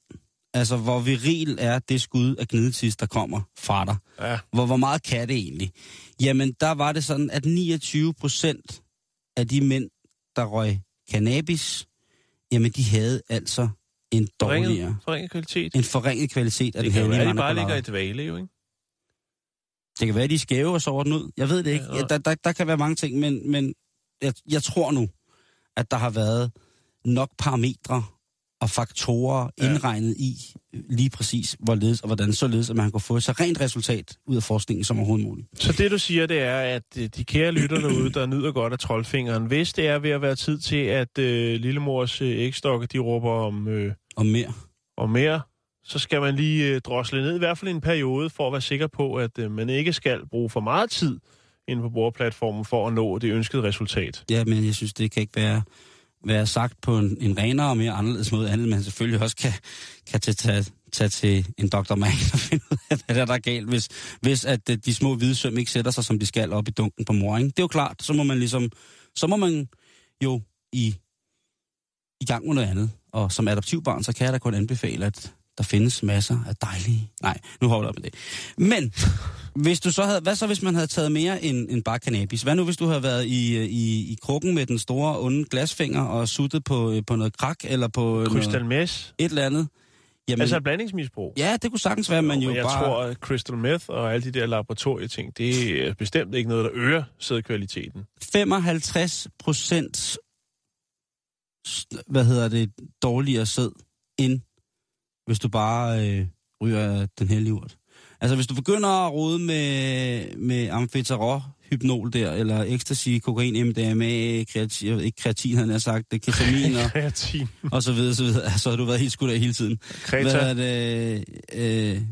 altså hvor viril er det skud af gnidetis, der kommer fra dig. ja. Hvor, hvor meget kan det egentlig? Jamen, der var det sådan, at 29 procent af de mænd, der røg cannabis, jamen, de havde altså en dårligere, Forringet, forringet kvalitet. en forringet kvalitet af Det den kan jo hellige være, de bare ligger i dvale, jo, ikke? Det kan være, at de er skæve og sover den ud. Jeg ved det ikke. Ja, der, der, der kan være mange ting, men, men jeg, jeg tror nu, at der har været nok parametre og faktorer ja. indregnet i lige præcis, hvorledes og hvordan således, at man kan få så rent resultat ud af forskningen som overhovedet muligt. Så det du siger, det er, at øh, de kære lytter derude, der nyder godt af troldfingeren, hvis det er ved at være tid til, at øh, lillemors øh, ægstokke, de råber om, øh, Og mere. om mere, så skal man lige øh, drosle ned, i hvert fald i en periode, for at være sikker på, at øh, man ikke skal bruge for meget tid inde på bordplatformen for at nå det ønskede resultat. Ja, men jeg synes, det kan ikke være, være sagt på en, en renere og mere anderledes måde, andet man selvfølgelig også kan, kan tage, tage, tage til en doktor Mann og finde ud af, hvad der er, der galt, hvis, hvis at øh, de små hvide søm ikke sætter sig, som de skal, op i dunken på mor. Ikke? Det er jo klart, så må man ligesom, så må man jo i, i gang med noget andet. Og som adoptivbarn, så kan jeg da kun anbefale, at der findes masser af dejlige... Nej, nu holder jeg med det. Men, hvis du så havde, hvad så hvis man havde taget mere end, end bare cannabis? Hvad nu hvis du havde været i, i, i krukken med den store onde glasfinger og suttet på, øh, på noget krak eller på Crystal meth, et eller andet? Jamen, altså et blandingsmisbrug. ja, det kunne sagtens være, men jo Men jeg bare... tror, at crystal meth og alle de der laboratorieting, det er bestemt ikke noget, der øger sædkvaliteten. 55 procent hvad hedder det, dårligere sæd, end hvis du bare øh, ryger den hellige urt. Altså hvis du begynder at rode med, med amfetarol, hypnol der, eller ecstasy, kokain, MDMA, kreatin, ikke kreatin, han har sagt, det ketamin og, Kreatin. og så videre, så videre. Så har du været helt skudt af hele tiden. Kreta. Hvad er det? Øh,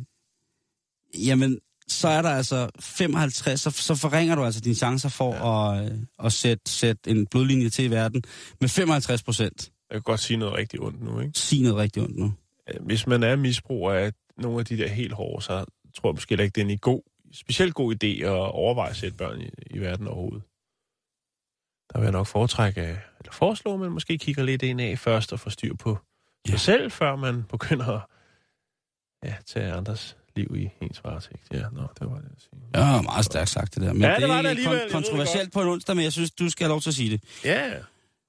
jamen, så er der altså 55, så, så forringer du altså dine chancer for ja. at, øh, at sætte, sætte en blodlinje til i verden med 55 procent. Jeg kan godt sige noget rigtig ondt nu, ikke? Sig noget rigtig ondt nu. Hvis man er misbruger af nogle af de der helt hårde, så tror jeg måske heller ikke, det er en god, specielt god idé at overveje at sætte børn i, i verden overhovedet. Der vil jeg nok foretrække, eller foreslå, at man måske kigger lidt ind af først og får styr på sig Ja. selv, før man begynder at ja, tage andres liv i ens varetægt. Ja, nå, det var det at sige. Ja, meget stærkt sagt det der. Men Ja, det var er det alligevel, jeg kon- ved det kontroversielt på en onsdag, men jeg synes, du skal have lov til at sige det. Ja,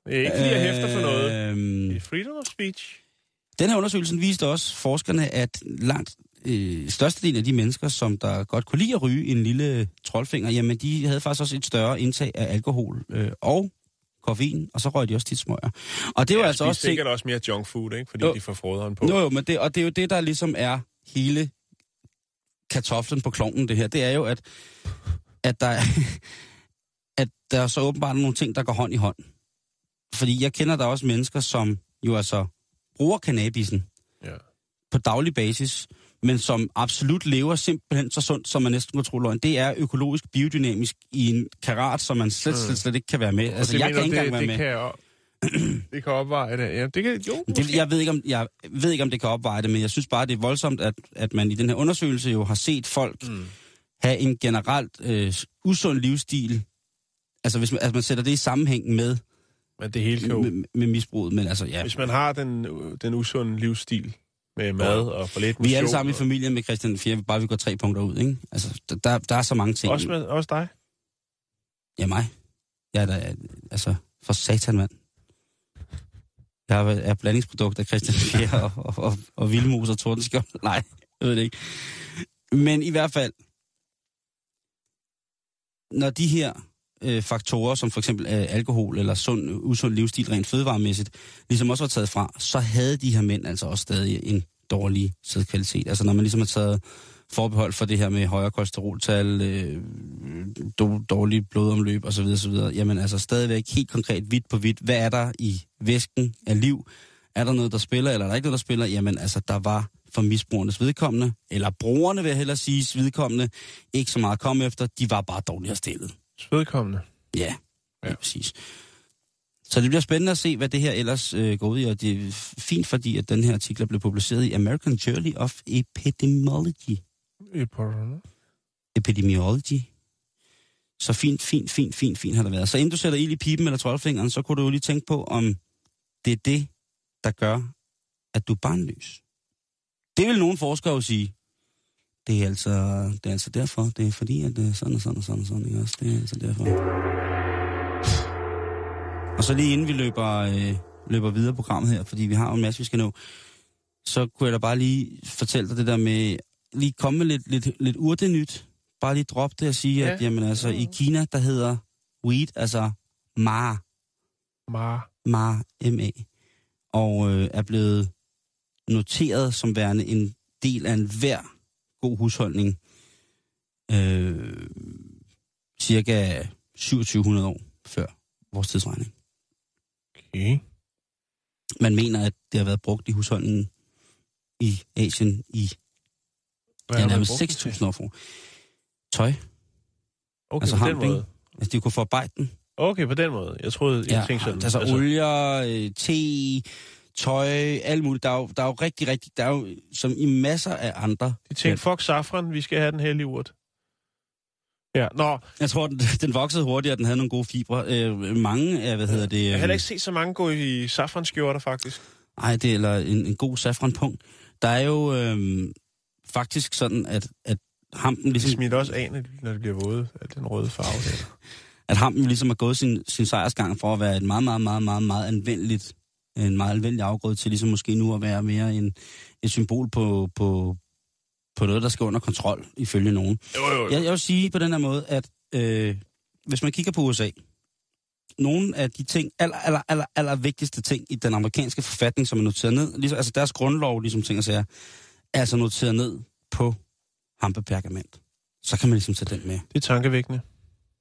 det er ikke fordi, jeg hæfter for noget. Øhm, Det er freedom of speech. Den her undersøgelse viste også forskerne, at langt øh, størstedelen af de mennesker, som der godt kunne lide at ryge en lille troldfinger, jamen de havde faktisk også et større indtag af alkohol øh, og koffein, og så røg de også tit smøger. Og det var Ja, altså også ting... sikkert også mere junk food, ikke? Fordi Jo. de får froderen på. Jo, jo, men det, og det er jo det, der ligesom er hele kartoflen på klovnen, det her. Det er jo, at, at, der, at der er så åbenbart nogle ting, der går hånd i hånd. Fordi jeg kender der også mennesker, som jo altså bruger cannabisen Ja. på daglig basis, men som absolut lever simpelthen så sundt, som man næsten kunne tro løgn. Det er økologisk biodynamisk i en karat, som man slet, slet, slet ikke kan være med. Altså, jeg mener kan ikke engang være det med. Kan op, det kan opveje det. Ja, det kan, jo, Det, jeg, ved ikke, om, jeg ved ikke, om det kan opveje det, men jeg synes bare, det er voldsomt, at, at man i den her undersøgelse jo har set folk mm. have en generelt øh, usund livsstil. Altså hvis man, altså, man sætter det i sammenhæng med, Men det hele kan jo... med, med misbruget. Men altså, ja, Hvis man har den, den usunde livsstil med mad og for lidt vi er alle motion sammen i og- familie med Christian 4, bare vi går tre punkter ud, ikke? Altså, der- der, er så mange ting. Også, med, også dig? Ja, mig. Jeg er da, altså, for satan, mand. Jeg er, er blandingsprodukt af Christian Fjer og, og, og, og Vildmus og Tordenskjold. Nej, jeg ved det ikke. Men i hvert fald, når de her øh, faktorer, som for eksempel øh, alkohol eller sund, usund livsstil rent fødevaremæssigt, ligesom også var taget fra, så havde de her mænd altså også stadig en dårlig sædkvalitet. Altså når man ligesom har taget forbehold for det her med højere kolesteroltal, øh, do- dårlig blodomløb osv., osv., jamen altså stadigvæk helt konkret hvidt på hvidt, hvad er der i væsken af liv? Er der noget, der spiller, eller er der ikke noget, der spiller? Jamen altså, der var for misbrugernes vedkommende, eller brugerne vil jeg hellere sige, vedkommende, ikke så meget at komme efter, de var bare dårligere stillet. Vedkommende. Ja, ja. præcis. Så det bliver spændende at se, hvad det her ellers øh, går ud i, og det er fint, fordi at den her artikel blev publiceret i American Journal of Epidemiology. Porto. Epidemiology. Så fint, fint, fint, fint, fint har det været. Så inden du sætter ild i pipen eller troldfingeren, så kunne du jo lige tænke på, om det er det, der gør, at du er barnløs. Det vil nogle forskere jo sige. Det er altså, det er altså derfor. Det er fordi, at det er sådan og sådan og sådan og sådan. Ikke også? Det er altså derfor. Og så lige inden vi løber, øh, løber videre på programmet her, fordi vi har jo en masse, vi skal nå, så kunne jeg da bare lige fortælle dig det der med, lige komme med lidt, lidt, lidt urtenyt. Bare lige droppe det og sige, Ja. at jamen, altså, i Kina, der hedder weed, altså ma, Mar. ma, M-A. og øh, er blevet noteret som værende en del af en hver god husholdning øh, cirka 2700 år før vores tidsregning. Okay. Man mener, at det har været brugt i husholdningen i Asien i Hvad ja, nærmest brugt det til? 6.000 år for. Tøj, Okay, altså på den måde. Altså, de kunne forarbejde den. Okay, på den måde. Jeg troede, jeg Ja, tænkte sådan. altså, altså olier, øh, te, tøj, alt muligt. Der er, jo, der er jo rigtig, rigtig, der er jo som i masser af andre. De tænkte, fuck safran, vi skal have den hellige urt. Ja, nå, Jeg tror, den, den voksede hurtigere, den havde nogle gode fibre. Øh, mange af, hvad hedder det... jeg har øh, heller ikke set så mange gå i safranskjorter, faktisk. Nej, det er eller en, en god safranpunkt. Der er jo øh, faktisk sådan, at, at hampen ligesom, smitter også af, når det bliver våde af den røde farve. Der. at hampen ligesom har gået sin, sin sejrsgang for at være et meget, meget, meget, meget, meget anvendeligt, en meget anvendelig afgrøde til ligesom måske nu at være mere en, et symbol på, på, på noget, der skal under kontrol, ifølge nogen. Jo, jo, jo. Jeg, jeg vil sige på den her måde, at øh, hvis man kigger på USA, nogle af de ting, aller, aller, aller, aller vigtigste ting i den amerikanske forfatning, som er noteret ned, ligesom, altså deres grundlov, ligesom ting og sager, er altså noteret ned på hampepergament. Så kan man ligesom tage den med. Det er tankevækkende.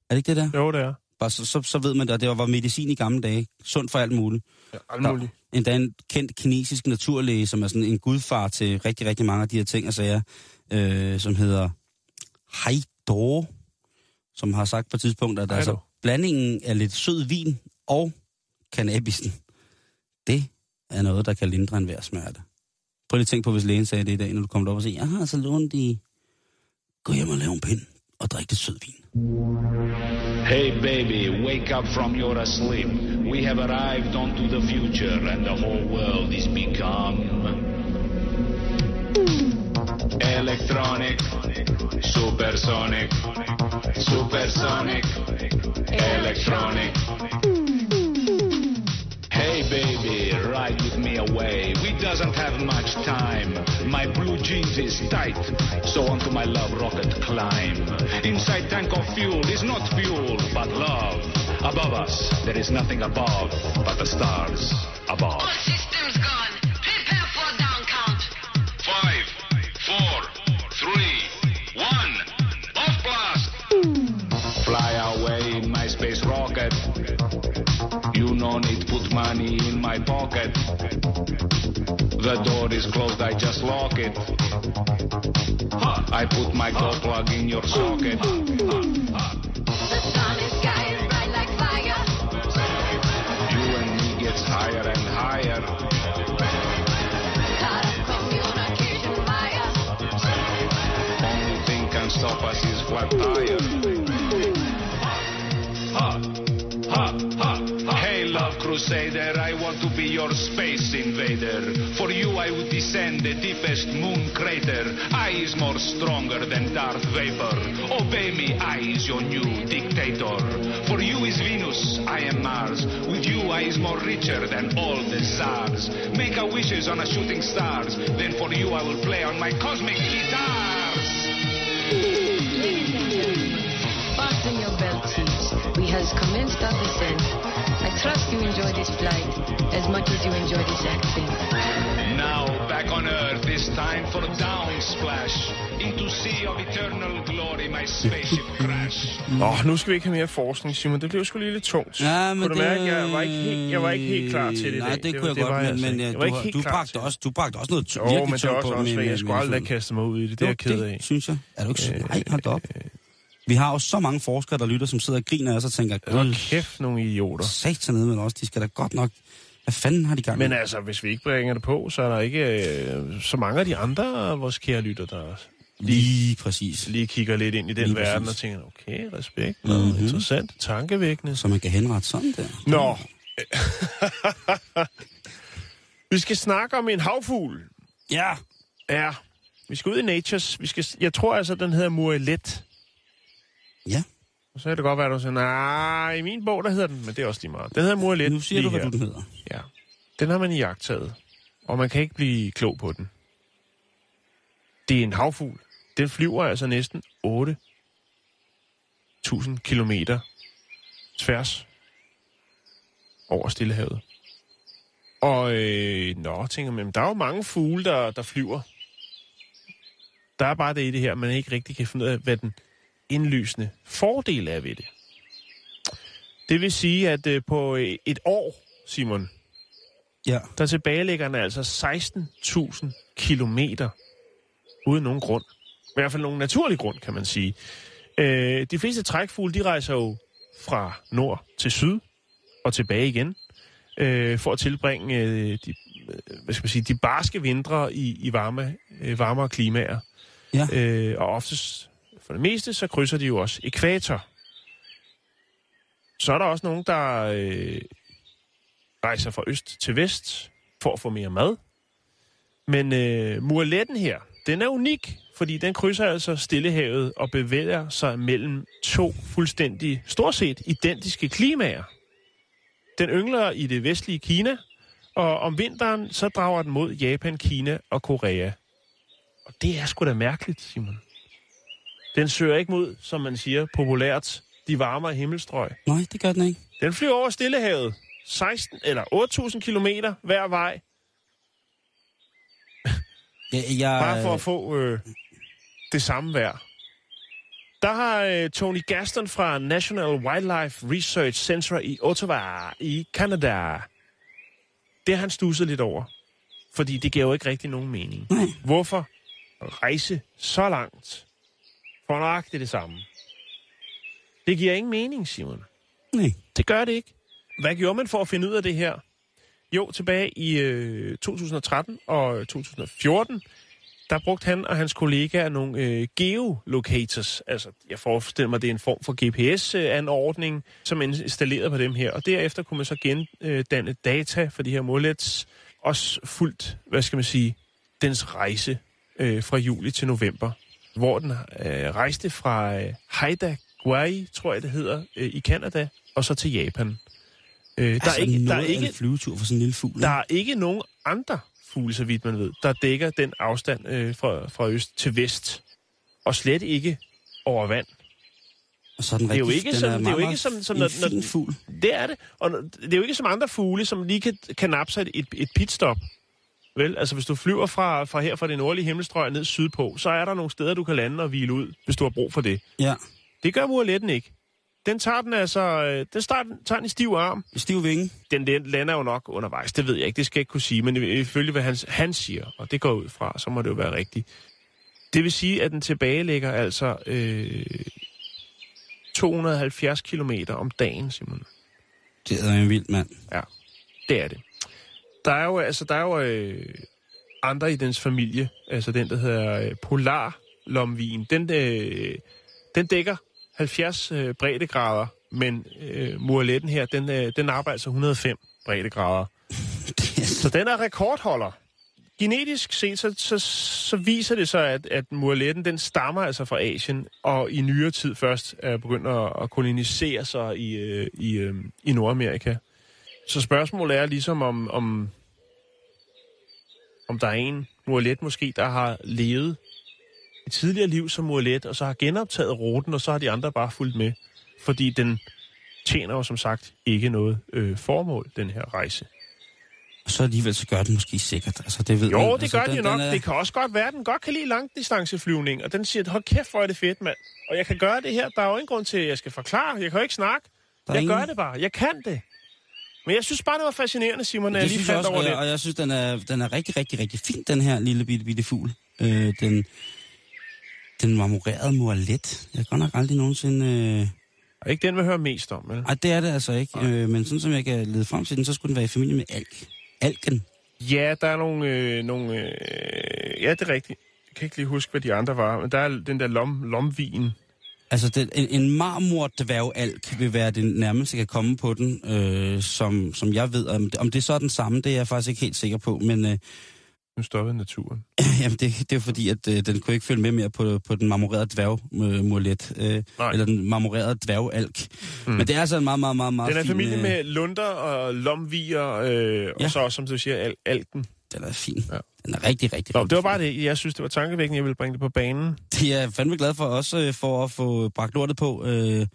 Er det ikke det der? Jo, det er. Bare så, så, så ved man det, og det var medicin i gamle dage. Sundt for alt muligt. Ja, alt muligt. Endda en kendt kinesisk naturlæge, som er sådan en gudfar til rigtig, rigtig mange af de her ting og sager, øh, som hedder Haido, som har sagt på et tidspunkt, at altså, blandingen af lidt sød vin og cannabisen, det er noget, der kan lindre en hver smerte. Prøv lige at tænke på, hvis lægen sagde det i dag, når du kommer op og siger, jeg har så lånt i, gå hjem og lave en pind og drik lidt sød vin. Hey baby, wake up from your sleep. We have arrived onto the future and the whole world is become electronic, supersonic, supersonic, electronic. Hey baby, ride away. We doesn't have much time. My blue jeans is tight, so onto my love rocket climb. Inside tank of fuel is not fuel, but love. Above us, there is nothing above but the stars above. All systems gone. The door is closed, I just lock it. I put my gold plug in your socket. The sun is sky is bright like fire. You and me gets higher and higher. Cut off communication wire. Only thing can stop us is flat tire. Crusader, I want to be your space invader. For you, I would descend the deepest moon crater. I is more stronger than Darth Vapor. Obey me, I is your new dictator. For you is Venus, I am Mars. With you, I is more richer than all the czars. Make a wishes on a shooting stars. Then for you, I will play on my cosmic guitars. Fasten your belt seats. We has commenced our descent. Trust you enjoy this flight as much as you enjoy this acting. Now, back on Earth, it's time for down splash. Into sea of eternal glory, my spaceship crash. Nå, nu skal vi ikke have mere forskning, Simon. Det blev sgu lige lidt tungt. Ja, men kunne du det, mærke, jeg var ikke helt, jeg var ikke helt klar til det i Nej, dag. det, kunne jeg det godt, var men, altså men jeg du, var helt du, klar bragte det. også, du bragte også noget Jo, virkelig men det er tungt også på også, med- jeg skulle aldrig sådan- kaste mig ud i det. Det er jeg ked af. Det synes jeg. Er du ikke så... Nej, hold da op. Vi har jo så mange forskere, der lytter, som sidder og griner af os og tænker, Hold kæft, nogle idioter. satan ned med os, de skal da godt nok... Hvad fanden har de gang i? Men altså, hvis vi ikke bringer det på, så er der ikke øh, så mange af de andre af vores kære lytter, der Lige præcis. lige kigger lidt ind i den Lige verden præcis. og tænker, okay, respekt, Mhm. interessant, tankevækkende. Så man kan henrette sådan der. Nå. vi skal snakke om en havfugl. Ja. Ja. Vi skal ud i Natures. Vi skal, jeg tror altså, den hedder Murelet. Ja. Og så kan det godt være, at du siger, nej, i min bog, der hedder den, men det er også lige meget. Den hedder Murelet. Nu siger du, hvad du den hedder. Ja. Den har man i jagttaget. Og man kan ikke blive klog på den. Det er en havfugl. Den flyver altså næsten 8.000 kilometer tværs over Stillehavet. Og øh, nå, tænker man, der er jo mange fugle, der, der flyver. Der er bare det i det her, man ikke rigtig kan finde ud af, hvad den indlysende fordel er ved det. Det vil sige, at øh, på øh, et år, Simon, Ja. der tilbagelægger den altså 16.000 kilometer uden nogen grund. I hvert fald nogen naturlig grund, kan man sige. Øh, de fleste trækfugle, de rejser jo fra nord til syd og tilbage igen, øh, for at tilbringe øh, de, hvad skal man sige, de barske vintre i, i varme, øh, varmere klimaer. Ja. Øh, og oftest, for det meste, så krydser de jo også ekvator. Så er der også nogen, der øh, rejser fra øst til vest for at få mere mad. Men øh, murletten her, den er unik, fordi den krydser altså Stillehavet og bevæger sig mellem to fuldstændig, stort set identiske klimaer. Den yngler i det vestlige Kina, og om vinteren så drager den mod Japan, Kina og Korea. Og det er sgu da mærkeligt, Simon. Den søger ikke mod, som man siger populært, de varmere himmelstrøg. Nej, det gør den ikke. Den flyver over Stillehavet. 16 eller 8.000 kilometer hver vej, Jeg, jeg, bare for at få øh, det samme vejr. Der har øh, Tony Gaston fra National Wildlife Research Center i Ottawa i Canada. Det har han stusset lidt over. Fordi det giver jo ikke rigtig nogen mening. Nej. Hvorfor rejse så langt for nøjagtigt det samme? Det giver ingen mening, Simon. Nej. Det gør det ikke. Hvad gjorde man for at finde ud af det her? Jo, tilbage i øh, 2013 og 2014, der brugte han og hans kollegaer nogle øh, geolocators. Altså, jeg forestiller mig, det er en form for GPS-anordning, som er installeret på dem her. Og derefter kunne man så gendanne data for de her målets, også fuldt, hvad skal man sige, dens rejse øh, fra juli til november, hvor den øh, rejste fra øh, Haida Gwaii, tror jeg det hedder, øh, i Kanada, og så til Japan. Øh, der, Altså, er ikke, der, er ikke, en flyvetur for sådan en lille fugl. der er ikke nogen andre fugle, så vidt man ved, der dækker den afstand øh, fra, fra øst til vest. Og slet ikke over vand. Og så er den Det er jo rigtig, ikke den sådan, det er jo ikke som, som en når, fin fugl. det er det. Og det er jo ikke som andre fugle, som lige kan, kan nappe sig et, et pitstop. Vel, altså hvis du flyver fra, fra her fra det nordlige himmelstrøg ned sydpå, så er der nogle steder, du kan lande og hvile ud, hvis du har brug for det. Ja, Det gør murletten ikke. Den tager den altså, øh, den starter, tager den i stiv arm. stiv vinge. Den den lander jo nok undervejs, det ved jeg ikke, det skal jeg ikke kunne sige, men ifølge hvad han, han siger, og det går ud fra, så må det jo være rigtigt. Det vil sige, at den tilbagelægger altså øh, 270 kilometer om dagen, Simon. Det er en vild mand. Ja, det er det. Der er jo, altså, der er jo øh, andre i dens familie, altså den, der hedder øh, Polarlomvin. Den, øh, den dækker 70 øh, breddegrader, men øh, murletten her, den, øh, den arbejder altså 105 breddegrader. Så den er rekordholder. Genetisk set, så, så, så viser det sig, at, at murletten, den stammer altså fra Asien, og i nyere tid først er begyndt at, at kolonisere sig i, øh, i, øh, i Nordamerika. Så spørgsmålet er ligesom, om, om, om der er en murlet måske, der har levet et tidligere liv som murlet, og så har genoptaget ruten, og så har de andre bare fulgt med. Fordi den tjener jo som sagt ikke noget øh, formål, den her rejse. Og så alligevel så gør den måske sikkert. Altså, det ved Jo, man. det altså, gør den jo nok. er- Det kan også godt være, at den godt kan lide langdistanceflyvning, og den siger, hold kæft, hvor er det fedt, mand. Og jeg kan gøre det her. Der er jo ingen grund til, at jeg skal forklare. Jeg kan jo ikke snakke. Der er Jeg ingen- gør det bare. Jeg kan det. Men jeg synes bare, det var fascinerende, Simon, jeg det lige jeg faldt også, over og, det. jeg, og jeg synes, den er, den er rigtig, rigtig, rigtig fin, den her lille bitte, bitte fugl. Øh, den, den marmorerede murlet. Jeg har godt nok aldrig nogensinde... Øh... Og ikke den, vi hører mest om, vel? Ej, det er det altså ikke. Øh, men sådan som jeg kan lede frem til den, så skulle den være i familie med alk. Alken. Ja, der er nogle... Øh, nogle øh, ja, det er rigtigt. Jeg kan ikke lige huske, hvad de andre var, men der er den der lom, lomvin. Altså, den, en, marmordværgalk vil være det nærmeste, jeg kan komme på den, øh, som, som jeg ved. Om det, om det så er den samme, det er jeg faktisk ikke helt sikker på. Men øh, Nu stoppede naturen. jamen, det, det er fordi, at øh, den kunne ikke følge med mere på, på den marmorerede dværgmulet. Øh, Nej. eller den marmorerede dværgalk. Mm. Men det er altså en meget, meget, meget, meget Den er fin... familie øh, med lunder og lomvier, øh, og Ja. så også, som du siger, al- alken. Den er fin. Ja. Den er rigtig, rigtig, Nå, rigtig det var bare det. Jeg synes, det var tankevækkende, jeg ville bringe det på banen. Det er jeg fandme glad for også, øh, for at få bragt lortet på, øh,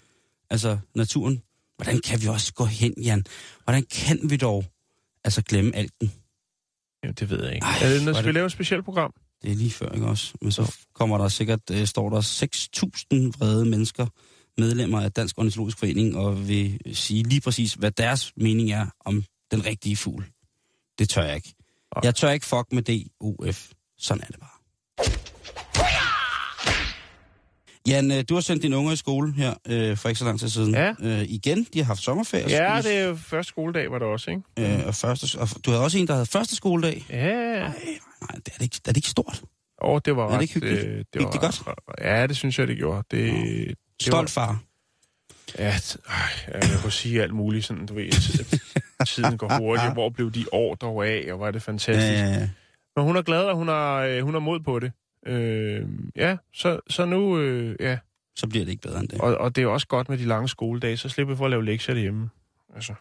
altså naturen. Hvordan kan vi også gå hen, Jan? Hvordan kan vi dog? altså glemme alten. Jamen, det ved jeg ikke. Ej, er det, hvor når vi det- lave et specielt program? Det er lige før, ikke også? Men så kommer der sikkert, øh, står der 6.000 vrede mennesker, medlemmer af Dansk Ornitologisk Forening, og vil sige lige præcis, hvad deres mening er om den rigtige fugl. Det tør jeg ikke. Nej. Jeg tør ikke fuck med DOF. Sådan er det bare. Jan, øh, du har sendt dine unger i skole her øh, for ikke så lang tid siden. Ja. Øh, igen, de har haft sommerferie. Ja, det er jo første skoledag, var det også, ikke? Øh, og, første, og du havde også en, der havde første skoledag. Ja, Nej, det er det ikke, er det ikke stort. og det var Er det ret... ikke hyggeligt? øh, Gik var det godt? Ja, det synes jeg, det gjorde. Det, det Stolt far. Ja, ej, ja, jeg kunne sige alt muligt, sådan, du ved, tiden går hurtigt. Hvor blev de år dog af, og var det fantastisk. Øh, Men hun er glad, og hun har, øh, hun har mod på det. Øh, ja, så, så nu, øh, ja. så bliver det ikke bedre end det. Og, og det er også godt med de lange skoledage, så slipper vi for at lave lektier derhjemme. Altså,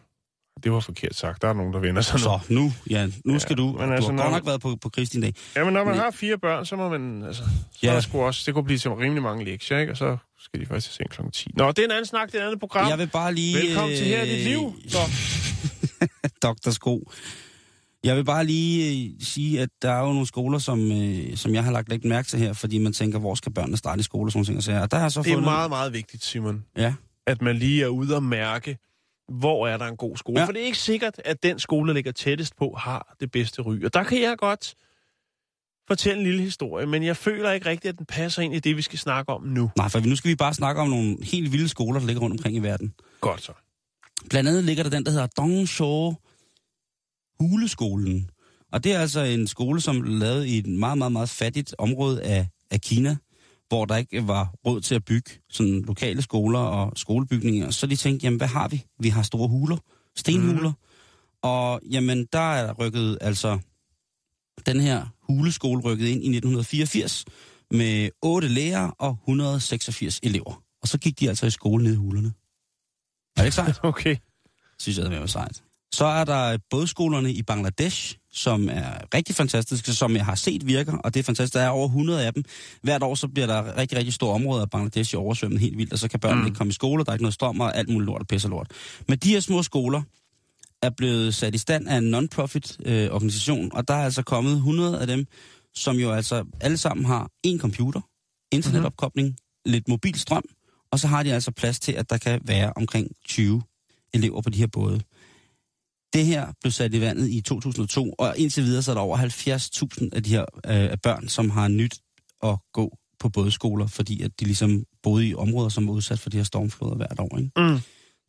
det var forkert sagt. Der er nogen, der vender sig. Så nu, Jan, nu Ja, skal du. men du altså, har godt nok været på, på Kristin dag. Jamen, når man Men- har fire børn, så må man, altså, så Ja. ja. er sgu også, det kunne blive til rimelig mange lektier, ikke? Og så skal de faktisk seng kl. 10. Nå, det er en anden snak, det er et andet program. Jeg vil bare lige... Velkommen til her i dit liv. Så. Dr. Sko. Jeg vil bare lige øh, sige, at der er jo nogle skoler, som, øh, som jeg har lagt lidt mærke til her, fordi man tænker, hvor skal børnene starte i skole og sådan nogle ting. og der har jeg så Det er fundet... meget, meget vigtigt, Simon, Ja, at man lige er ude og mærke, hvor er der en god skole. Ja. For det er ikke sikkert, at den skole, der ligger tættest på, har det bedste ry. Og der kan jeg godt fortælle en lille historie, men jeg føler ikke rigtigt, at den passer ind i det, vi skal snakke om nu. nej, for nu skal vi bare snakke om nogle helt vilde skoler, der ligger rundt omkring i verden. Godt så. Blandt andet ligger der den, der hedder Dongshaw Huleskolen. Og det er altså en skole, som er lavet i et meget, meget, meget fattigt område af, af Kina, hvor der ikke var råd til at bygge sådan lokale skoler og skolebygninger. Så de tænkte, jamen hvad har vi? Vi har store huler, stenhuler. Mm. Og jamen, der er rykket altså den her huleskole rykket ind i 1984 med 8 lærere og 186 elever. Og så gik de altså i skole nede i hulerne. Er det ikke sejt? Okay. synes jeg, det var sejt. Så er der bådskolerne i Bangladesh, som er rigtig fantastiske, som jeg har set virker, og det er fantastisk. Der er over 100 af dem. Hvert år så bliver der rigtig, rigtig store områder af Bangladesh oversvømmet helt vildt, og så kan børnene mm. ikke komme i skole, der er ikke noget strøm og alt muligt lort og pisse og lort. Men de her små skoler er blevet sat i stand af en non-profit øh, organisation, og der er altså kommet 100 af dem, som jo altså alle sammen har en computer, internetopkobling, mm-hmm. lidt mobil strøm, og så har de altså plads til, at der kan være omkring 20 elever på de her både. Det her blev sat i vandet i 2002, og indtil videre så er der over 70.000 af de her øh, børn, som har nyt at gå på bådskoler, fordi at de ligesom boede i områder, som er udsat for de her stormfloder hvert år. Ikke? Mm.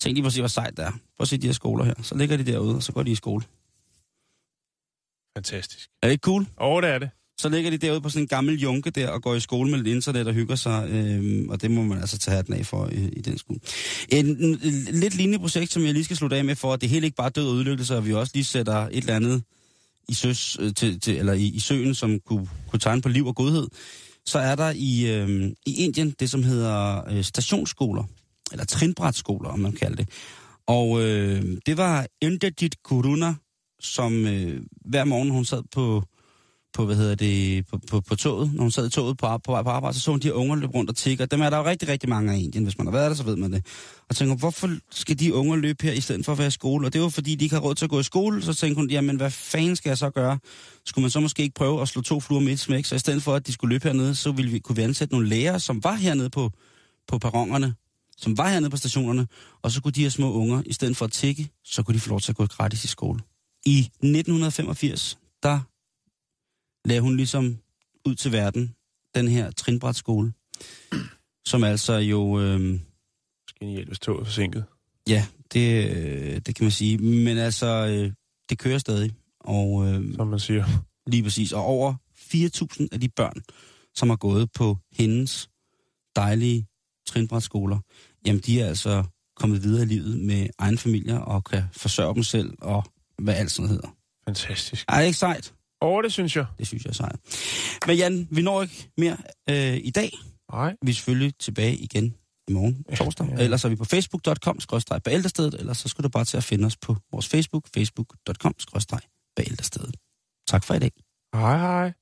Tænk lige på at se, hvor sejt det er. Prøv at se de her skoler her. Så ligger de derude, og så går de i skole. Fantastisk. Er det ikke cool? Og det er det. Så ligger de derude på sådan en gammel junke der og går i skole med lidt internet og hygger sig. øh, og det må man altså tage hatten af for i, i den skole. En, en, en lidt lignende projekt, som jeg lige skal slutte af med for, at det hele ikke bare død og udlykkelse, og vi også lige sætter et eller andet i, søs, øh, til, til, eller i, i søen, som kunne, kunne tegne på liv og godhed. Så er der i, øh, i Indien det, som hedder øh, stationsskoler, eller trinbrætskoler, om man kalder det. Og øh, det var Inderjit Kuruna, som øh, hver morgen hun sad på på, hvad hedder det, på, på, på toget, når hun sad i toget på, på vej på arbejde, så så hun de unger løbe rundt og tigge. Dem er der jo rigtig, rigtig mange af i Indien. Hvis man har været der, så ved man det. Og tænker, hvorfor skal de unger løbe her, i stedet for at være i skole? Og det var fordi, de ikke har råd til at gå i skole. Så tænkte hun, jamen hvad fanden skal jeg så gøre? Skulle man så måske ikke prøve at slå to fluer med et smæk? Så i stedet for, at de skulle løbe hernede, så ville vi, kunne vi ansætte nogle lærere, som var hernede på, på perronerne, som var hernede på stationerne, og så kunne de her små unger, i stedet for at tikke, så kunne de få lov til at gå gratis i skole. I 1985, der lagde hun ligesom ud til verden, den her trinbrætskole, som altså jo, øh, Genialt, hvis toget er forsinket. ja, det, øh, det kan man sige, men altså, øh, det kører stadig, og øh, Som man siger. lige præcis, og over 4.000 af de børn, som har gået på hendes dejlige trinbrætskoler, jamen de er altså kommet videre i livet med egen familier og kan forsørge dem selv, og hvad alt sådan hedder. Fantastisk. Er det ikke sejt? Og det synes jeg. Det synes jeg er sejt. Men Jan, vi når ikke mere øh, i dag. Nej. Vi er selvfølgelig tilbage igen i morgen, torsdag. Ja. Ja. Ellers er vi på facebook.com bæltestedet, eller så skal du bare til at finde os på vores Facebook, facebook.com bæltestedet. Tak for i dag. Hej, hej.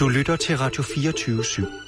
Du lytter til Radio 24 /7.